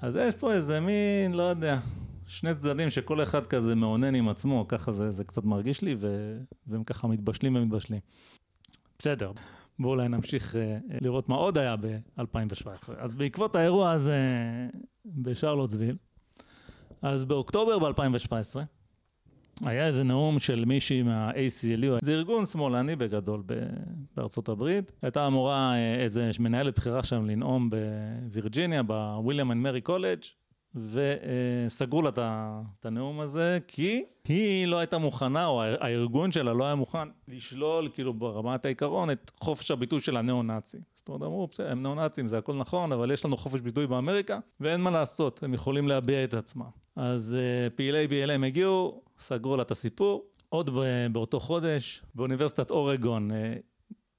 Speaker 1: אז יש פה איזה מין, לא יודע, שני צדדים שכל אחד כזה מאונן עם עצמו, ככה זה, זה קצת מרגיש לי, ו... והם ככה מתבשלים ומתבשלים. בסדר, בואו אולי נמשיך uh, לראות מה עוד היה ב-2017. אז בעקבות האירוע הזה בשרלוטסוויל, אז באוקטובר ב-2017, היה איזה נאום של מישהי מה-ACLU, זה ארגון שמאלני בגדול בארצות הברית. הייתה אמורה אה, איזה מנהלת בכירה שם לנאום בווירג'יניה, בוויליאם אנד מרי קולג', וסגרו לה את הנאום הזה, כי היא לא הייתה מוכנה, או הארגון שלה לא היה מוכן לשלול, כאילו ברמת העיקרון, את חופש הביטוי של הניאו-נאצים. זאת אומרת, אמרו, בסדר, הם ניאו-נאצים, זה הכל נכון, אבל יש לנו חופש ביטוי באמריקה, ואין מה לעשות, הם יכולים להביע את עצמם. אז uh, פעילי BLM הגיעו, סגרו לה את הסיפור. עוד באותו חודש, באוניברסיטת אורגון, uh,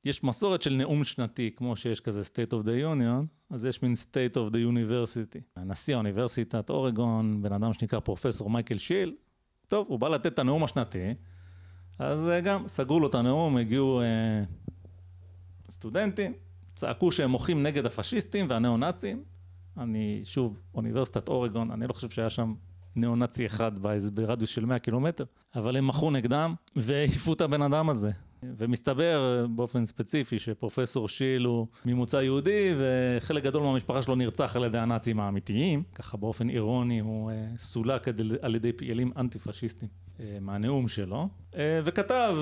Speaker 1: יש מסורת של נאום שנתי, כמו שיש כזה State of the Union, אז יש מין State of the University. נשיא האוניברסיטת אורגון, בן אדם שנקרא פרופסור מייקל שיל, טוב, הוא בא לתת את הנאום השנתי, אז uh, גם סגרו לו את הנאום, הגיעו uh, סטודנטים, צעקו שהם מוחים נגד הפשיסטים והניאו-נאצים. אני, שוב, אוניברסיטת אורגון, אני לא חושב שהיה שם ניאו-נאצי אחד ברדיוס של 100 קילומטר, אבל הם מחו נגדם והעיפו את הבן אדם הזה. ומסתבר באופן ספציפי שפרופסור שיל הוא ממוצא יהודי וחלק גדול מהמשפחה שלו נרצח על ידי הנאצים האמיתיים, ככה באופן אירוני הוא אה, סולק על ידי פעילים אנטי פשיסטים אה, מהנאום שלו, אה, וכתב,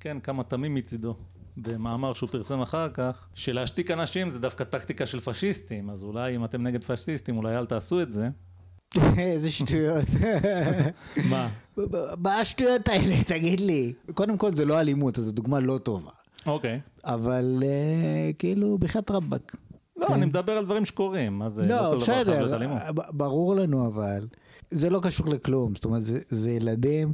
Speaker 1: כן, כמה תמים מצידו. במאמר שהוא פרסם אחר כך, שלהשתיק אנשים זה דווקא טקטיקה של פשיסטים, אז אולי אם אתם נגד פשיסטים, אולי אל תעשו את זה.
Speaker 2: איזה שטויות.
Speaker 1: מה?
Speaker 2: מה השטויות האלה, תגיד לי? קודם כל זה לא אלימות, אז זו דוגמה לא טובה.
Speaker 1: אוקיי.
Speaker 2: אבל אה, כאילו, בחייאת רבאק.
Speaker 1: לא, אני מדבר על דברים שקורים, מה זה
Speaker 2: לא, לא בסדר, ברור לנו אבל. זה לא קשור לכלום, זאת אומרת, זה ילדים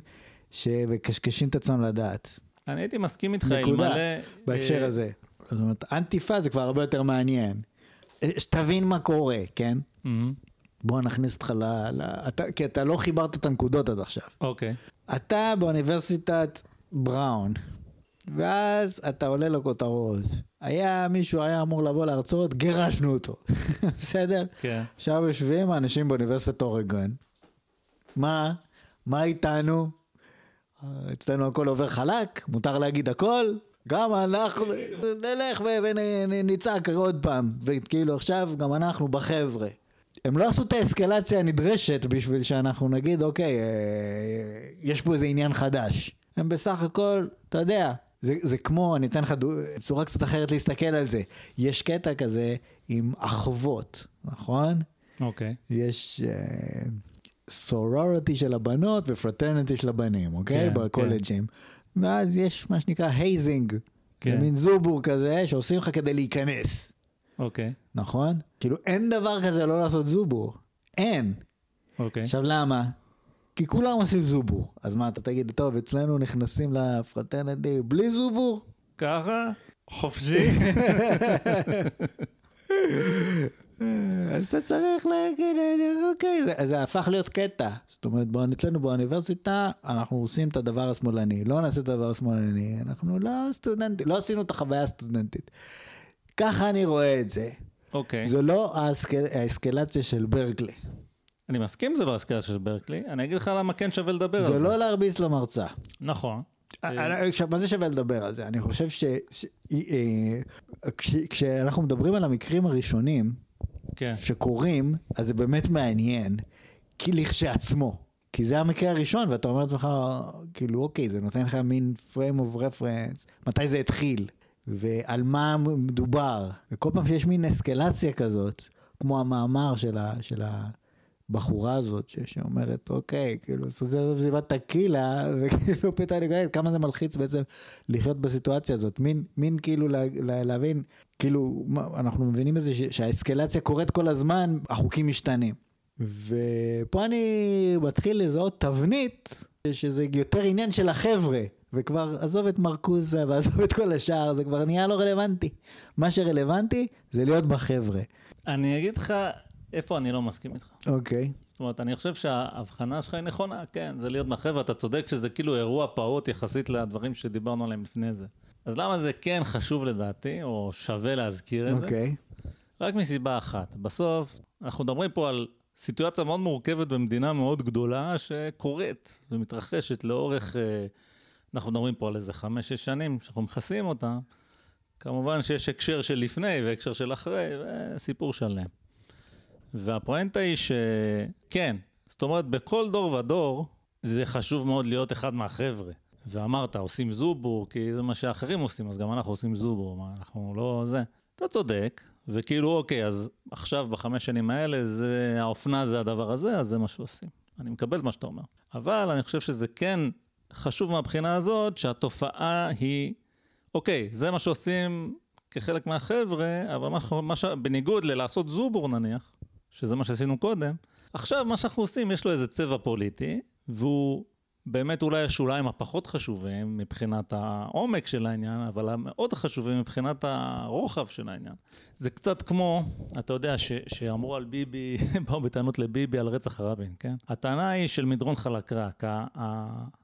Speaker 2: שמקשקשים את עצמם לדעת.
Speaker 1: אני הייתי מסכים איתך, אלמלא...
Speaker 2: בהקשר אה, הזה. זאת אומרת, אנטיפה זה כבר הרבה יותר מעניין. שתבין מה קורה, כן? בוא נכניס אותך ל... ל אתה, כי אתה לא חיברת את הנקודות עד עכשיו.
Speaker 1: אוקיי.
Speaker 2: Okay. אתה באוניברסיטת בראון, ואז אתה עולה לכותרות. היה מישהו היה אמור לבוא להרצות, גירשנו אותו. בסדר?
Speaker 1: כן. Okay.
Speaker 2: עכשיו יושבים האנשים באוניברסיטת אורגון. מה? מה איתנו? אצלנו הכל עובר חלק, מותר להגיד הכל. גם אנחנו נלך ונצעק עוד פעם, וכאילו עכשיו גם אנחנו בחבר'ה. הם לא עשו את האסקלציה הנדרשת בשביל שאנחנו נגיד, אוקיי, אה, יש פה איזה עניין חדש. הם בסך הכל, אתה יודע, זה, זה כמו, אני אתן לך צורה קצת אחרת להסתכל על זה. יש קטע כזה עם אחוות, נכון?
Speaker 1: אוקיי.
Speaker 2: יש sorority uh, של הבנות ו fraternity של הבנים, אוקיי? כן, בקולג'ים. כן. ואז יש מה שנקרא hazing. כן. מין זובור כזה שעושים לך כדי להיכנס.
Speaker 1: אוקיי. Okay.
Speaker 2: נכון? כאילו אין דבר כזה לא לעשות זובור. אין.
Speaker 1: אוקיי. Okay.
Speaker 2: עכשיו למה? כי כולם עושים זובור. אז מה, אתה תגיד, טוב, אצלנו נכנסים לפרטרנטי בלי זובור?
Speaker 1: ככה? חופשי?
Speaker 2: אז אתה צריך להגיד, אוקיי, זה, זה הפך להיות קטע. זאת אומרת, אצלנו באוניברסיטה, אנחנו עושים את הדבר השמאלני. לא נעשה את הדבר השמאלני, אנחנו לא סטודנטים, לא עשינו את החוויה הסטודנטית. ככה אני רואה את זה.
Speaker 1: אוקיי.
Speaker 2: זו לא האסקל... האסקלציה של ברקלי.
Speaker 1: אני מסכים זה לא האסקלציה של ברקלי, אני אגיד לך למה כן שווה לדבר על זה.
Speaker 2: זה לא להרביץ למרצה.
Speaker 1: נכון.
Speaker 2: אה, אה, עכשיו, מה זה שווה לדבר על זה? אני חושב ש... ש... אה, כש... כשאנחנו מדברים על המקרים הראשונים
Speaker 1: כן.
Speaker 2: שקורים, אז זה באמת מעניין, כי לכשעצמו. כי זה המקרה הראשון, ואתה אומר לעצמך, כאילו, אוקיי, זה נותן לך מין frame of reference, מתי זה התחיל. ועל מה מדובר. וכל פעם שיש מין אסקלציה כזאת, כמו המאמר של, ה, של הבחורה הזאת, שאומרת, אוקיי, כאילו, זה מסיבת טקילה, וכאילו פתאום אני קוראת, כמה זה מלחיץ בעצם לחיות בסיטואציה הזאת. מין, מין כאילו לה, לה, להבין, כאילו, אנחנו מבינים בזה שהאסקלציה קורית כל הזמן, החוקים משתנים. ופה אני מתחיל לזהות תבנית, שזה יותר עניין של החבר'ה, וכבר עזוב את מרקוזה ועזוב את כל השאר, זה כבר נהיה לא רלוונטי. מה שרלוונטי זה להיות בחבר'ה.
Speaker 1: אני אגיד לך איפה אני לא מסכים איתך.
Speaker 2: אוקיי.
Speaker 1: זאת אומרת, אני חושב שההבחנה שלך היא נכונה, כן, זה להיות בחבר'ה, אתה צודק שזה כאילו אירוע פעוט יחסית לדברים שדיברנו עליהם לפני זה. אז למה זה כן חשוב לדעתי, או שווה להזכיר את
Speaker 2: אוקיי.
Speaker 1: זה? רק מסיבה אחת. בסוף, אנחנו מדברים פה על סיטואציה מאוד מורכבת במדינה מאוד גדולה שקורית ומתרחשת לאורך, אה, אנחנו מדברים פה על איזה חמש-שש שנים שאנחנו מכסים אותה. כמובן שיש הקשר של לפני והקשר של אחרי, וסיפור שלם. והפואנטה היא שכן, זאת אומרת, בכל דור ודור זה חשוב מאוד להיות אחד מהחבר'ה. ואמרת, עושים זובור, כי זה מה שאחרים עושים, אז גם אנחנו עושים זובור, מה, אנחנו לא זה. אתה צודק, וכאילו, אוקיי, אז עכשיו בחמש שנים האלה, זה, האופנה זה הדבר הזה, אז זה מה שעושים. אני מקבל את מה שאתה אומר. אבל אני חושב שזה כן חשוב מהבחינה הזאת, שהתופעה היא, אוקיי, זה מה שעושים כחלק מהחבר'ה, אבל מה, מה ש... בניגוד ללעשות זובור נניח, שזה מה שעשינו קודם, עכשיו מה שאנחנו עושים, יש לו איזה צבע פוליטי, והוא באמת אולי השוליים הפחות חשובים מבחינת העומק של העניין, אבל המאוד חשובים מבחינת הרוחב של העניין. זה קצת כמו, אתה יודע, ש, שאמרו על ביבי, באו בטענות לביבי על רצח רבין, כן? הטענה היא של מדרון חלקרק.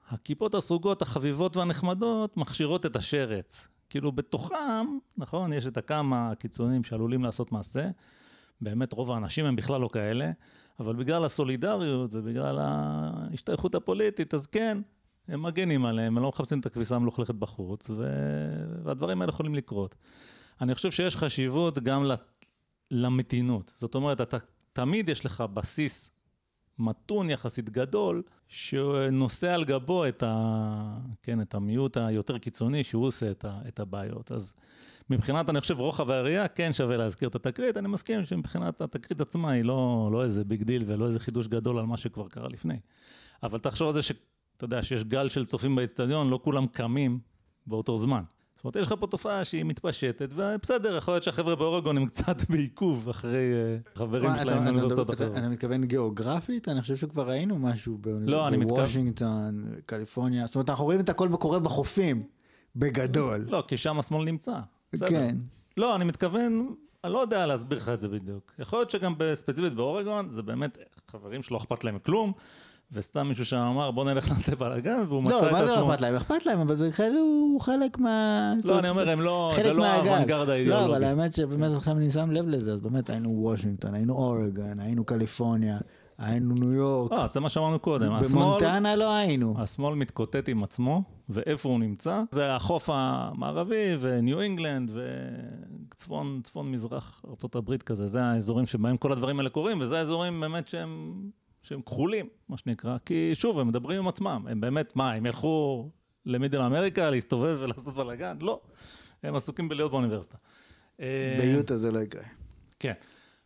Speaker 1: הכיפות הסרוגות, החביבות והנחמדות, מכשירות את השרץ. כאילו בתוכם, נכון, יש את הכמה הקיצונים שעלולים לעשות מעשה. באמת רוב האנשים הם בכלל לא כאלה. אבל בגלל הסולידריות ובגלל ההשתייכות הפוליטית, אז כן, הם מגנים עליהם, הם לא מחפשים את הכביסה המלוכלכת בחוץ, ו... והדברים האלה יכולים לקרות. אני חושב שיש חשיבות גם למתינות. זאת אומרת, אתה, תמיד יש לך בסיס מתון יחסית גדול, שנושא על גבו את, ה... כן, את המיעוט היותר קיצוני, שהוא עושה את, ה... את הבעיות. אז מבחינת, אני חושב, רוחב הראייה, כן שווה להזכיר את התקרית, אני מסכים שמבחינת התקרית עצמה היא לא, לא איזה big deal ולא איזה חידוש גדול על מה שכבר קרה לפני. אבל תחשוב על זה שאתה יודע, שיש גל של צופים באצטדיון, לא כולם קמים באותו זמן. זאת אומרת, יש לך פה תופעה שהיא מתפשטת, ובסדר, יכול להיות שהחבר'ה באורגון הם קצת בעיכוב אחרי אה, חברים שלהם באוניברסיטאות אחרות.
Speaker 2: אתה מתכוון גיאוגרפית? אני חושב שכבר ראינו משהו לא, בוושינגטון, קליפורניה, זאת אומרת, אנחנו רואים את הכל קורה בחופים, בגדול.
Speaker 1: לא, כי שם השמאל נמצא.
Speaker 2: בסדר. כן.
Speaker 1: לא, אני מתכוון, אני לא יודע להסביר לך את זה בדיוק. יכול להיות שגם ספציפית באורגון, זה באמת חברים שלא אכפת להם כלום. וסתם מישהו שם אמר בוא נלך נעשה בלאגן והוא מצא את עצמו.
Speaker 2: לא, מה זה לא אכפת להם? אכפת להם, אבל זה הוא חלק מה...
Speaker 1: לא, אני אומר, הם לא, זה לא האוונגרד האידיאולוגי.
Speaker 2: לא, אבל האמת שבאמת עכשיו אני שם לב לזה, אז באמת היינו וושינגטון, היינו אורגון, היינו קליפורניה. היינו ניו יורק.
Speaker 1: אה, זה מה שאמרנו קודם.
Speaker 2: במונטנה לא היינו.
Speaker 1: השמאל מתקוטט עם עצמו, ואיפה הוא נמצא? זה החוף המערבי וניו אינגלנד וצפון צפון מזרח ארה"ב כזה. זה האזורים שבהם כל הדברים האלה קורים, וזה האזורים באמת שהם, שהם כחולים, מה שנקרא. כי שוב, הם מדברים עם עצמם. הם באמת, מה, הם ילכו למידל אמריקה להסתובב ולעשות בלאגן? לא. הם עסוקים בלהיות באוניברסיטה.
Speaker 2: ביוטה זה לא יקרה.
Speaker 1: כן.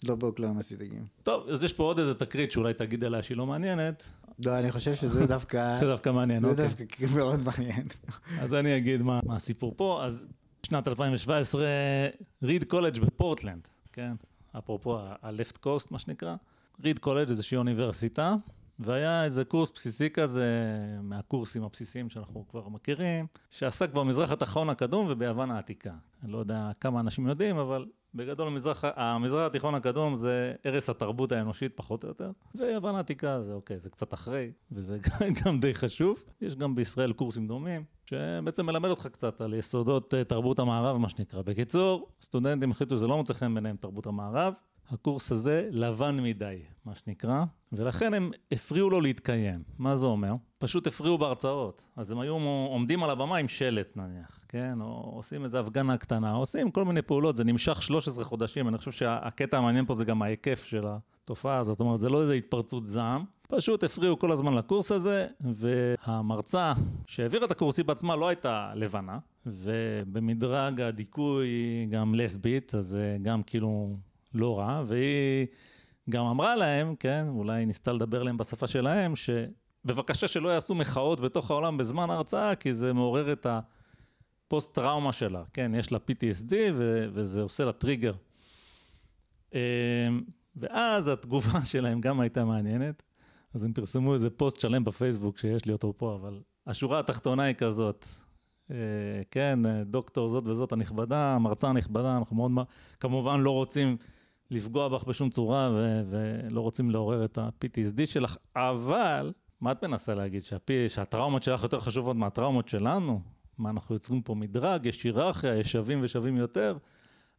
Speaker 2: לא באוקלאומה סיטיגים.
Speaker 1: טוב, אז יש פה עוד איזה תקרית שאולי תגיד עליה שהיא לא מעניינת.
Speaker 2: לא, אני חושב שזה דווקא...
Speaker 1: זה דווקא מעניין,
Speaker 2: אוקיי. זה דווקא מאוד מעניין.
Speaker 1: אז אני אגיד מה, הסיפור פה. אז שנת 2017, ריד קולג' בפורטלנד, כן? אפרופו ה-left coast, מה שנקרא. ריד קולג' איזושהי אוניברסיטה, והיה איזה קורס בסיסי כזה, מהקורסים הבסיסיים שאנחנו כבר מכירים, שעסק במזרח התחון הקדום וביוון העתיקה. אני לא יודע כמה אנשים יודעים, אבל בגדול המזרח, המזרח התיכון הקדום זה ערש התרבות האנושית פחות או יותר, ויוון העתיקה זה אוקיי, זה קצת אחרי, וזה גם די חשוב. יש גם בישראל קורסים דומים, שבעצם מלמד אותך קצת על יסודות אה, תרבות המערב, מה שנקרא. בקיצור, סטודנטים החליטו שזה לא מוצא חן ביניהם תרבות המערב, הקורס הזה לבן מדי, מה שנקרא, ולכן הם הפריעו לו להתקיים. מה זה אומר? פשוט הפריעו בהרצאות. אז הם היו עומדים על הבמה עם שלט נניח, כן? או עושים איזו הפגנה קטנה, עושים כל מיני פעולות, זה נמשך 13 חודשים, אני חושב שהקטע המעניין פה זה גם ההיקף של התופעה הזאת, זאת אומרת, זה לא איזו התפרצות זעם. פשוט הפריעו כל הזמן לקורס הזה, והמרצה שהעבירה את הקורס היא בעצמה לא הייתה לבנה, ובמדרג הדיכוי גם לסבית, אז גם כאילו לא רע, והיא גם אמרה להם, כן, אולי ניסתה לדבר להם בשפה שלהם, שבבקשה שלא יעשו מחאות בתוך האולם בזמן ההרצאה, כי זה מעורר את הפוסט טראומה שלה, כן, יש לה PTSD ו- וזה עושה לה טריגר. אמ, ואז התגובה שלהם גם הייתה מעניינת. אז הם פרסמו איזה פוסט שלם בפייסבוק שיש לי אותו פה, אבל השורה התחתונה היא כזאת. אה, כן, דוקטור זאת וזאת הנכבדה, המרצה הנכבדה, אנחנו מאוד, כמובן לא רוצים לפגוע בך בשום צורה ו- ולא רוצים לעורר את ה-PTSD שלך, אבל מה את מנסה להגיד? שהפי, שהטראומות שלך יותר חשובות מהטראומות שלנו? מה, אנחנו יוצרים פה מדרג, יש היררכיה, יש שווים ושווים יותר?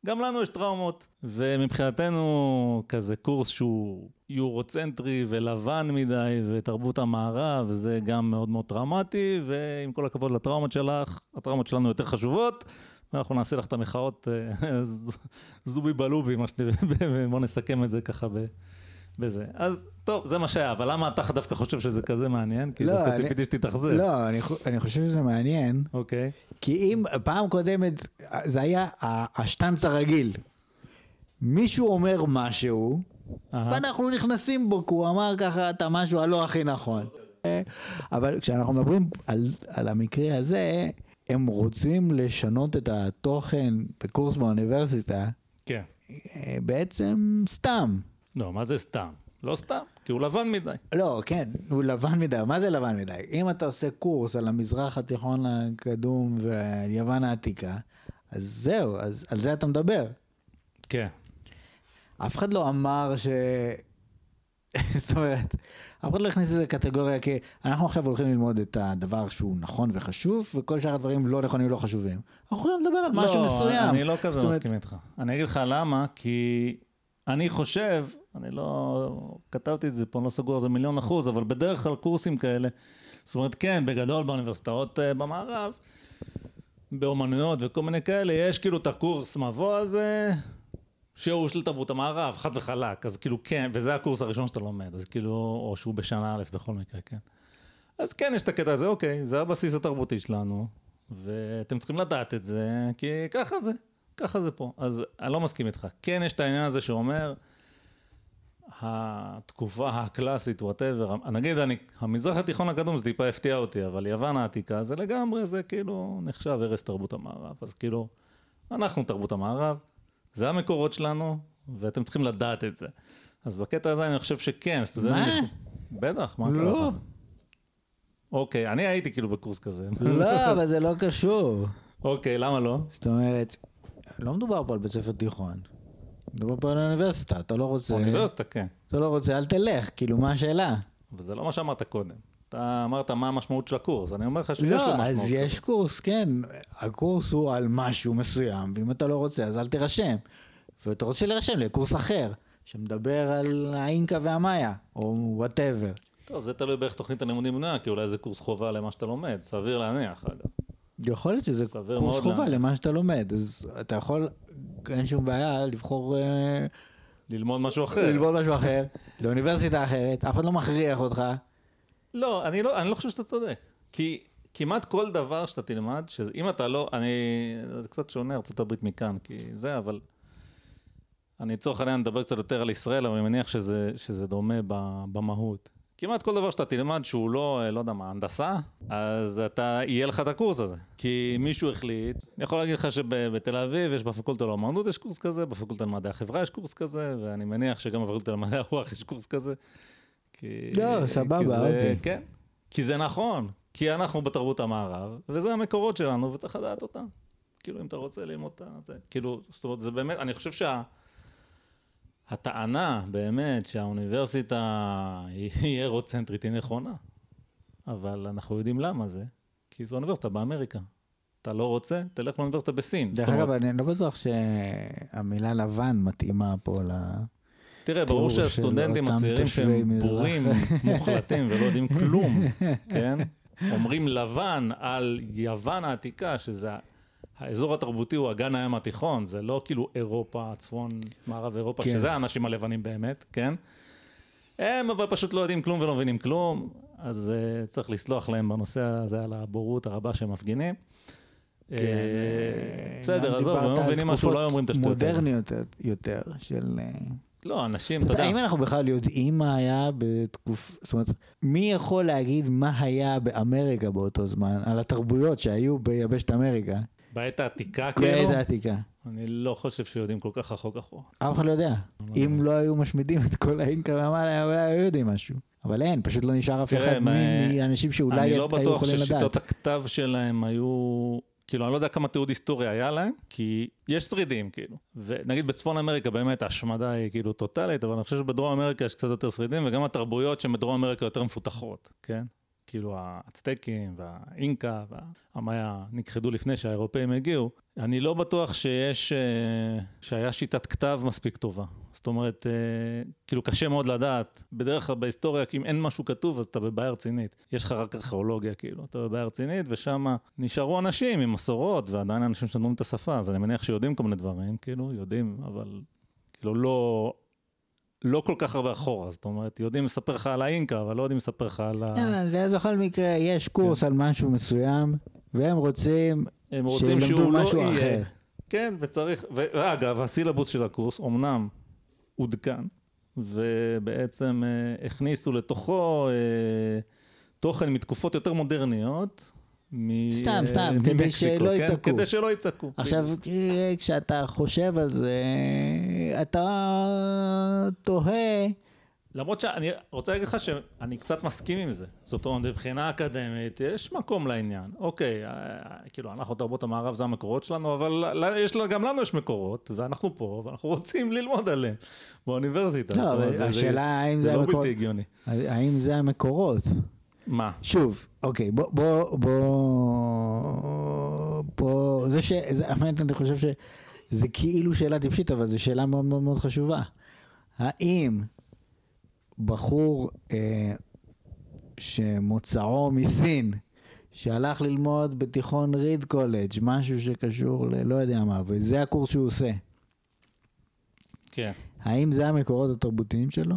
Speaker 1: גם לנו יש טראומות, ומבחינתנו כזה קורס שהוא יורוצנטרי ולבן מדי, ותרבות המערב, זה גם מאוד מאוד טראומטי, ועם כל הכבוד לטראומות שלך, הטראומות שלנו יותר חשובות, ואנחנו נעשה לך את המחאות אה, זובי בלובי, מה שנראה, ובוא נסכם את זה ככה ב... בזה. אז טוב, זה מה שהיה, אבל למה אתה דווקא חושב שזה כזה מעניין? כי לא, דווקא ציפיתי שתתאכזב.
Speaker 2: לא, אני, אני חושב שזה מעניין.
Speaker 1: אוקיי.
Speaker 2: כי אם פעם קודמת, זה היה השטנץ הרגיל. מישהו אומר משהו, ואנחנו נכנסים בו, כי הוא אמר ככה את המשהו הלא הכי נכון. אבל כשאנחנו מדברים על, על המקרה הזה, הם רוצים לשנות את התוכן בקורס באוניברסיטה.
Speaker 1: כן.
Speaker 2: בעצם סתם.
Speaker 1: לא, מה זה סתם? לא סתם, כי הוא לבן מדי.
Speaker 2: לא, כן, הוא לבן מדי. מה זה לבן מדי? אם אתה עושה קורס על המזרח התיכון הקדום ועל יוון העתיקה, אז זהו, אז על זה אתה מדבר.
Speaker 1: כן.
Speaker 2: אף אחד לא אמר ש... זאת אומרת, אף אחד לא הכניס לזה קטגוריה, כי אנחנו עכשיו הולכים ללמוד את הדבר שהוא נכון וחשוב, וכל שאר הדברים לא נכונים ולא חשובים. אנחנו יכולים לדבר על משהו
Speaker 1: לא,
Speaker 2: מסוים.
Speaker 1: לא, אני לא כזה מסכים אומרת... איתך. אני אגיד לך למה, כי אני חושב, אני לא כתבתי את זה פה, אני לא סגור על זה מיליון אחוז, אבל בדרך כלל קורסים כאלה, זאת אומרת, כן, בגדול באוניברסיטאות uh, במערב, באומנויות וכל מיני כאלה, יש כאילו את הקורס מבוא הזה, שהוא של תרבות המערב, חד וחלק, אז כאילו כן, וזה הקורס הראשון שאתה לומד, אז כאילו, או שהוא בשנה א' בכל מקרה, כן. אז כן, יש את הקטע הזה, אוקיי, זה הבסיס התרבותי שלנו, ואתם צריכים לדעת את זה, כי ככה זה. ככה זה פה. אז אני לא מסכים איתך. כן יש את העניין הזה שאומר, התקופה הקלאסית, וואטאבר, נגיד אני, המזרח התיכון הקדום זה טיפה הפתיע אותי, אבל יוון העתיקה זה לגמרי, זה כאילו נחשב הרס תרבות המערב. אז כאילו, אנחנו תרבות המערב, זה המקורות שלנו, ואתם צריכים לדעת את זה. אז בקטע הזה אני חושב שכן, סטודנטים...
Speaker 2: מה?
Speaker 1: בטח, מה קרה
Speaker 2: לא.
Speaker 1: אוקיי, אני הייתי כאילו בקורס כזה.
Speaker 2: לא, אבל זה לא קשור.
Speaker 1: אוקיי, למה לא?
Speaker 2: זאת אומרת, לא מדובר פה על בית ספר תיכון. מדובר פה על אוניברסיטה, אתה לא רוצה...
Speaker 1: אוניברסיטה, כן.
Speaker 2: אתה לא רוצה, אל תלך, כאילו, מה השאלה?
Speaker 1: אבל זה לא מה שאמרת קודם. אתה אמרת מה המשמעות של הקורס, אני אומר לך שיש לא, לו משמעות.
Speaker 2: לא, אז יש קורס, כן. הקורס הוא על משהו מסוים, ואם אתה לא רוצה, אז אל תירשם. ואתה רוצה להירשם לקורס אחר, שמדבר על האינקה והמאיה, או whatever.
Speaker 1: טוב, זה תלוי באיך תוכנית הלימודים בנויה, כי אולי זה קורס חובה למה שאתה לומד, סביר להניח, אגב.
Speaker 2: יכול להיות שזה קורס חובה למה שאתה לומד, אז אתה יכול, אין שום בעיה לבחור... אה,
Speaker 1: ללמוד משהו אחר.
Speaker 2: ללמוד משהו אחר, לאוניברסיטה אחרת, אף אחד לא מכריח אותך.
Speaker 1: לא, אני לא, אני לא חושב שאתה צודק. כי כמעט כל דבר שאתה תלמד, שאם אתה לא, אני, זה קצת שונה ארה"ב מכאן, כי זה, אבל אני לצורך העניין מדבר קצת יותר על ישראל, אבל אני מניח שזה, שזה דומה במהות. כמעט כל דבר שאתה תלמד שהוא לא, לא יודע מה, הנדסה, אז אתה, יהיה לך את הקורס הזה. כי מישהו החליט, אני יכול להגיד לך שבתל אביב יש בפקולטה לאמנות יש קורס כזה, בפקולטה למדעי החברה יש קורס כזה, ואני מניח שגם בפקולטה למדעי הרוח יש קורס כזה.
Speaker 2: כי, לא, סבבה, כי זה, אוקיי.
Speaker 1: כן, כי זה נכון, כי אנחנו בתרבות המערב, וזה המקורות שלנו, וצריך לדעת אותם. כאילו, אם אתה רוצה ללמוד את זה, כאילו, זאת אומרת, זה באמת, אני חושב שה... הטענה באמת שהאוניברסיטה היא אירוצנטרית היא נכונה, אבל אנחנו יודעים למה זה, כי זו אוניברסיטה באמריקה. אתה לא רוצה, תלך לאוניברסיטה בסין.
Speaker 2: דרך אגב, אני לא בטוח שהמילה לבן מתאימה פה ל...
Speaker 1: תראה, ברור שהסטודנטים הצעירים שהם בורים מוחלטים ולא יודעים כלום, כן? אומרים לבן על יוון העתיקה, שזה האזור התרבותי הוא אגן הים התיכון, זה לא כאילו אירופה, צפון, מערב אירופה, כן. שזה האנשים הלבנים באמת, כן? הם אבל פשוט לא יודעים כלום ולא מבינים כלום, אז uh, צריך לסלוח להם בנושא הזה על הבורות הרבה שהם מפגינים. כן, uh, בסדר, עזוב, הם לא מבינים משהו, לא אומרים את השטויות.
Speaker 2: מודרניות יותר של...
Speaker 1: לא, אנשים, אתה יודע.
Speaker 2: האם אנחנו בכלל יודעים מה היה בתקופה, זאת אומרת, מי יכול להגיד מה היה באמריקה באותו זמן, על התרבויות שהיו ביבשת אמריקה?
Speaker 1: בעת העתיקה כאילו?
Speaker 2: בעת העתיקה.
Speaker 1: אני לא חושב שיודעים כל כך רחוק אחורה.
Speaker 2: אף אחד לא יודע. אם לא היו משמידים את כל האינקה והמעלה, אולי היו יודעים משהו. אבל אין, פשוט לא נשאר אף אחד מאנשים שאולי
Speaker 1: אני
Speaker 2: היו
Speaker 1: לא
Speaker 2: יכולים לדעת.
Speaker 1: בטוח ששיטות הכתב שלהם היו... כאילו, אני לא יודע כמה תיעוד היסטורי היה להם, כי יש שרידים, כאילו. ונגיד בצפון אמריקה באמת ההשמדה היא כאילו טוטאלית, אבל אני חושב שבדרום אמריקה יש קצת יותר שרידים, וגם התרבויות שבדרום אמריקה יותר מפותחות, כן? כאילו האצטקים והאינקה והמאיה נכחדו לפני שהאירופאים הגיעו. אני לא בטוח שיש, אה, שהיה שיטת כתב מספיק טובה. זאת אומרת, אה, כאילו קשה מאוד לדעת. בדרך כלל בהיסטוריה, אם אין משהו כתוב, אז אתה בבעיה רצינית. יש לך רק ארכיאולוגיה, כאילו. אתה בבעיה רצינית, ושם נשארו אנשים עם מסורות, ועדיין אנשים שדברים את השפה, אז אני מניח שיודעים כל מיני דברים, כאילו, יודעים, אבל כאילו לא... לא כל כך הרבה אחורה, זאת אומרת, יודעים לספר לך על האינקה, אבל לא יודעים לספר לך על ה...
Speaker 2: כן, זה בכל מקרה, יש קורס על משהו מסוים, והם רוצים שילמדו
Speaker 1: לא
Speaker 2: משהו. אחר.
Speaker 1: כן, וצריך, ואגב, הסילבוס של הקורס אמנם עודכן, ובעצם אה, הכניסו לתוכו אה, תוכן מתקופות יותר מודרניות. מ-
Speaker 2: סתם,
Speaker 1: אה,
Speaker 2: סתם, כדי שלא
Speaker 1: כן?
Speaker 2: יצעקו.
Speaker 1: כדי שלא יצעקו.
Speaker 2: עכשיו, אה, כשאתה חושב על זה, אתה תוהה,
Speaker 1: למרות שאני רוצה להגיד לך שאני קצת מסכים עם זה. זאת אומרת, מבחינה אקדמית, יש מקום לעניין. אוקיי, אה, כאילו, אנחנו תרבות המערב זה המקורות שלנו, אבל יש, גם לנו יש מקורות, ואנחנו פה, ואנחנו רוצים ללמוד עליהם באוניברסיטה.
Speaker 2: לא, אבל
Speaker 1: זה-
Speaker 2: השאלה האם
Speaker 1: זה
Speaker 2: זה
Speaker 1: לא
Speaker 2: המקור-
Speaker 1: בלתי הגיוני.
Speaker 2: האם זה המקורות?
Speaker 1: מה?
Speaker 2: שוב, אוקיי, בוא, בוא, בוא, בוא, זה ש... זה, האמת, אני חושב שזה כאילו שאלה טיפשית, אבל זו שאלה מאוד מאוד מאוד חשובה. האם בחור אה, שמוצאו מסין, שהלך ללמוד בתיכון ריד קולג', משהו שקשור ללא יודע מה, וזה הקורס שהוא עושה,
Speaker 1: כן.
Speaker 2: האם זה המקורות התרבותיים שלו?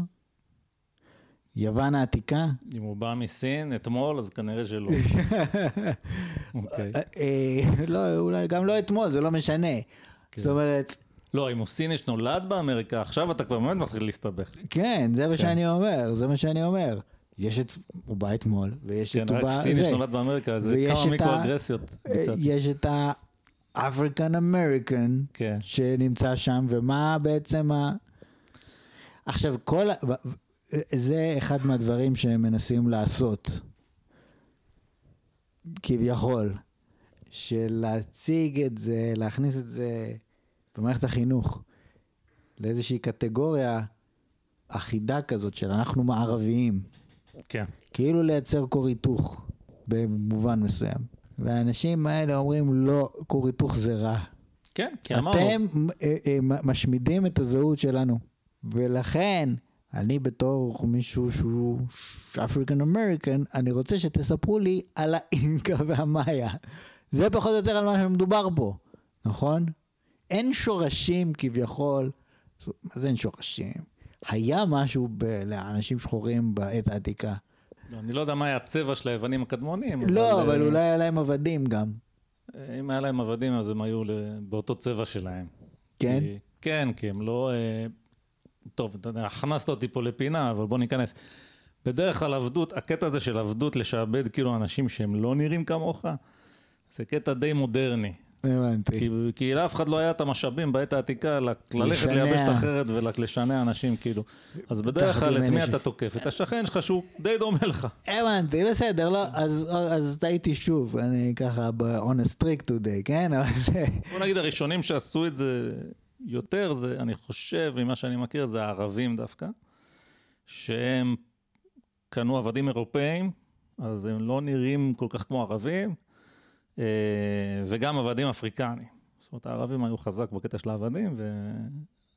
Speaker 2: יוון העתיקה?
Speaker 1: אם הוא בא מסין אתמול, אז כנראה שלא. אוקיי.
Speaker 2: אה, אה, לא, אולי גם לא אתמול, זה לא משנה.
Speaker 1: כן.
Speaker 2: זאת אומרת,
Speaker 1: לא, אם הוא סיני שנולד באמריקה, עכשיו אתה כבר באמת מתחיל להסתבך.
Speaker 2: כן, זה מה שאני אומר, זה מה שאני אומר. יש את, הוא בא אתמול, ויש
Speaker 1: כן,
Speaker 2: את, הוא
Speaker 1: רק
Speaker 2: בא,
Speaker 1: סיני
Speaker 2: זה.
Speaker 1: שנולד באמריקה, זה כמה מיקרו-אגרסיות
Speaker 2: אה. יש את ה African American
Speaker 1: כן.
Speaker 2: שנמצא שם, ומה בעצם ה... עכשיו, כל. זה אחד מהדברים שהם מנסים לעשות, כביכול, של להציג את זה, להכניס את זה במערכת החינוך לאיזושהי קטגוריה אחידה כזאת של אנחנו מערביים,
Speaker 1: כן.
Speaker 2: כאילו לייצר כור היתוך במובן מסוים. והאנשים האלה אומרים לא, כור היתוך זה רע.
Speaker 1: כן, כי אמרנו,
Speaker 2: אתם אה, אה, משמידים את הזהות שלנו. ולכן, אני בתור מישהו שהוא אפריקן אמריקן, אני רוצה שתספרו לי על האינקה והמאיה. זה פחות או יותר על מה שמדובר פה, נכון? אין שורשים כביכול, מה זה אין שורשים? היה משהו ב- לאנשים שחורים בעת העתיקה.
Speaker 1: אני לא יודע מה היה הצבע של היוונים הקדמונים.
Speaker 2: לא, אבל
Speaker 1: אה,
Speaker 2: אולי היה להם עבדים גם.
Speaker 1: אם היה להם עבדים, אז הם היו באותו צבע שלהם.
Speaker 2: כן?
Speaker 1: כי- כן, כי הם לא... טוב, אתה יודע, הכנסת אותי פה לפינה, אבל בוא ניכנס. בדרך כלל עבדות, הקטע הזה של עבדות, לשעבד כאילו אנשים שהם לא נראים כמוך, זה קטע די מודרני.
Speaker 2: הבנתי.
Speaker 1: כי, כי לאף אחד לא היה את המשאבים בעת העתיקה ללכת. לייבש את אחרת ולשנע אנשים כאילו. אז בדרך כלל את מי. אתה תוקף? את השכן שלך שהוא די דומה לך.
Speaker 2: הבנתי, בסדר, לא, אז, אז טעיתי שוב, אני ככה ב-on a streak today, כן?
Speaker 1: בוא נגיד הראשונים שעשו את זה יותר, זה, אני חושב, ממה שאני מכיר, זה הערבים דווקא, שהם קנו עבדים אירופאים, אז הם לא נראים כל כך כמו ערבים, אה, וגם עבדים אפריקנים. זאת אומרת, הערבים היו חזק בקטע של העבדים, ו...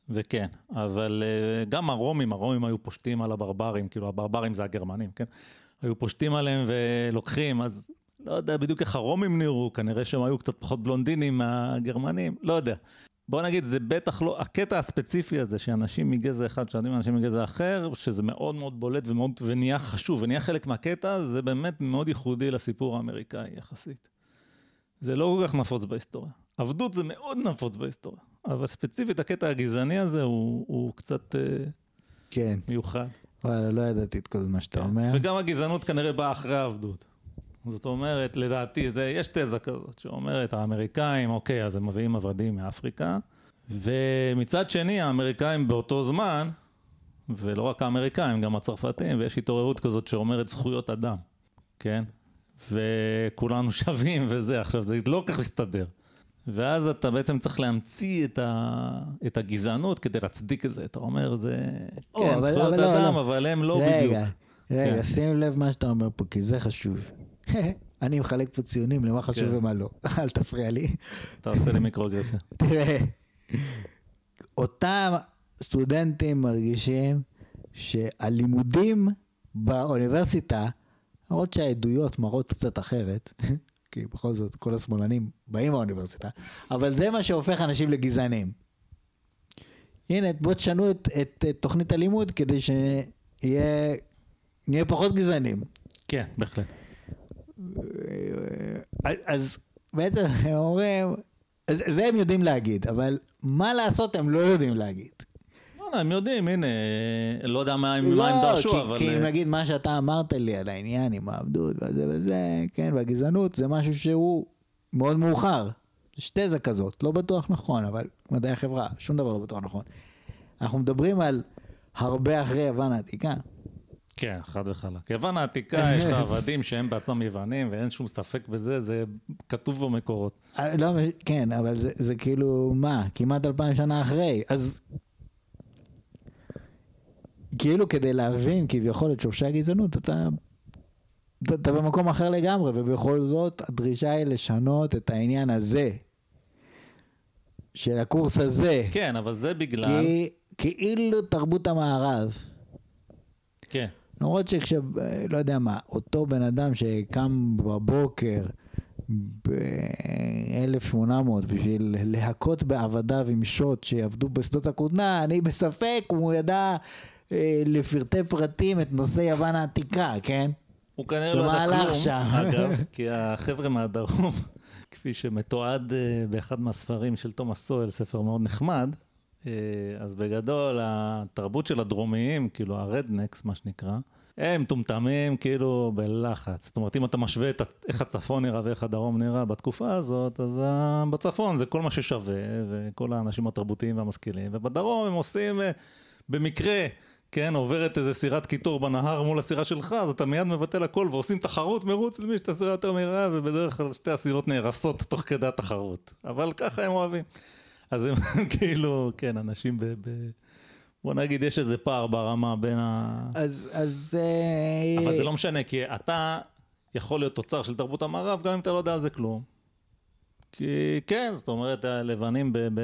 Speaker 1: וכן, אבל אה, גם הרומים, הרומים היו פושטים על הברברים, כאילו הברברים זה הגרמנים, כן? היו פושטים עליהם ולוקחים, אז לא יודע בדיוק איך הרומים נראו, כנראה שהם היו קצת פחות בלונדינים מהגרמנים, לא יודע. בוא נגיד, זה בטח לא, הקטע הספציפי הזה, שאנשים מגזע אחד שואלים אנשים מגזע אחר, שזה מאוד מאוד בולט ומאוד, ונהיה חשוב, ונהיה חלק מהקטע, זה באמת מאוד ייחודי לסיפור האמריקאי יחסית. זה לא כל כך נפוץ בהיסטוריה. עבדות זה מאוד נפוץ בהיסטוריה, אבל ספציפית הקטע הגזעני הזה הוא, הוא קצת אה,
Speaker 2: כן,
Speaker 1: מיוחד.
Speaker 2: וואלה, לא ידעתי את כל מה שאתה אומר.
Speaker 1: וגם הגזענות כנראה באה אחרי העבדות. זאת אומרת, לדעתי, זה, יש תזה כזאת שאומרת, האמריקאים, אוקיי, אז הם מביאים עבדים מאפריקה, ומצד שני, האמריקאים באותו זמן, ולא רק האמריקאים, גם הצרפתים, ויש התעוררות כזאת שאומרת זכויות אדם, כן? וכולנו שווים וזה, עכשיו זה לא כל כך מסתדר. ואז אתה בעצם צריך להמציא את, ה... את הגזענות כדי להצדיק את זה. אתה אומר, זה או, כן, אבל, זכויות אבל לא, אדם, לא, לא. אבל הם לא רגע, בדיוק.
Speaker 2: רגע, רגע, כן. שים לב מה שאתה אומר פה, כי זה חשוב. אני מחלק פה ציונים למה חשוב כן. ומה לא. אל תפריע לי.
Speaker 1: אתה עושה לי מיקרוגרסיה.
Speaker 2: תראה, אותם סטודנטים מרגישים שהלימודים באוניברסיטה, למרות שהעדויות מראות קצת אחרת, כי בכל זאת כל השמאלנים באים מהאוניברסיטה, אבל זה מה שהופך אנשים לגזענים. הנה, בואו תשנו את, את, את תוכנית הלימוד כדי שנהיה פחות גזענים.
Speaker 1: כן, בהחלט.
Speaker 2: אז בעצם הם אומרים, זה הם יודעים להגיד, אבל מה לעשות הם לא יודעים להגיד.
Speaker 1: לא, הם יודעים, הנה, לא יודע מה הם לא, דרשו, אבל...
Speaker 2: כי אם נגיד מה שאתה אמרת לי על העניין עם העבדות וזה וזה, כן, והגזענות, זה משהו שהוא מאוד מאוחר. יש תזה כזאת, לא בטוח נכון, אבל מדעי החברה, שום דבר לא בטוח נכון. אנחנו מדברים על הרבה אחרי יוון העתיקה.
Speaker 1: כן, חד וחלק. יוון העתיקה, יש לך עבדים שהם בעצמם יוונים, ואין שום ספק בזה, זה כתוב במקורות.
Speaker 2: אה, לא, כן, אבל זה, זה כאילו, מה, כמעט אלפיים שנה אחרי, אז... כאילו כדי להבין כביכול את שורשי הגזענות, אתה, אתה במקום אחר לגמרי, ובכל זאת הדרישה היא לשנות את העניין הזה, של הקורס הזה.
Speaker 1: כן, אבל זה בגלל...
Speaker 2: כי כאילו תרבות המערב.
Speaker 1: כן.
Speaker 2: למרות שכש... לא יודע מה, אותו בן אדם שקם בבוקר ב-1800 בשביל להכות בעבדיו עם שוט שיעבדו בשדות הכותנה, אני בספק אם הוא ידע אה, לפרטי פרטים את נושא יוון העתיקה, כן?
Speaker 1: הוא כנראה לא ידע כלום, שם. אגב, כי החבר'ה מהדרום, כפי שמתועד אה, באחד מהספרים של תומאס סואל, ספר מאוד נחמד, אה, אז בגדול, התרבות של הדרומיים, כאילו הרדנקס, מה שנקרא, הם מטומטמים כאילו בלחץ. זאת אומרת, אם אתה משווה את איך הצפון נראה ואיך הדרום נראה בתקופה הזאת, אז בצפון זה כל מה ששווה, וכל האנשים התרבותיים והמשכילים, ובדרום הם עושים אה, במקרה, כן, עוברת איזה סירת קיטור בנהר מול הסירה שלך, אז אתה מיד מבטל הכל ועושים תחרות מרוץ למי שאתה סירה יותר מהירה, ובדרך כלל שתי הסירות נהרסות תוך כדי התחרות. אבל ככה הם אוהבים. אז הם כאילו, כן, אנשים ב... ב... בוא נגיד, יש איזה פער ברמה בין ה...
Speaker 2: אז... אז...
Speaker 1: אה, אבל זה לא משנה, כי אתה יכול להיות תוצר של תרבות המערב, גם אם אתה לא יודע על זה כלום. כי כן, זאת אומרת, הלבנים ב, ב,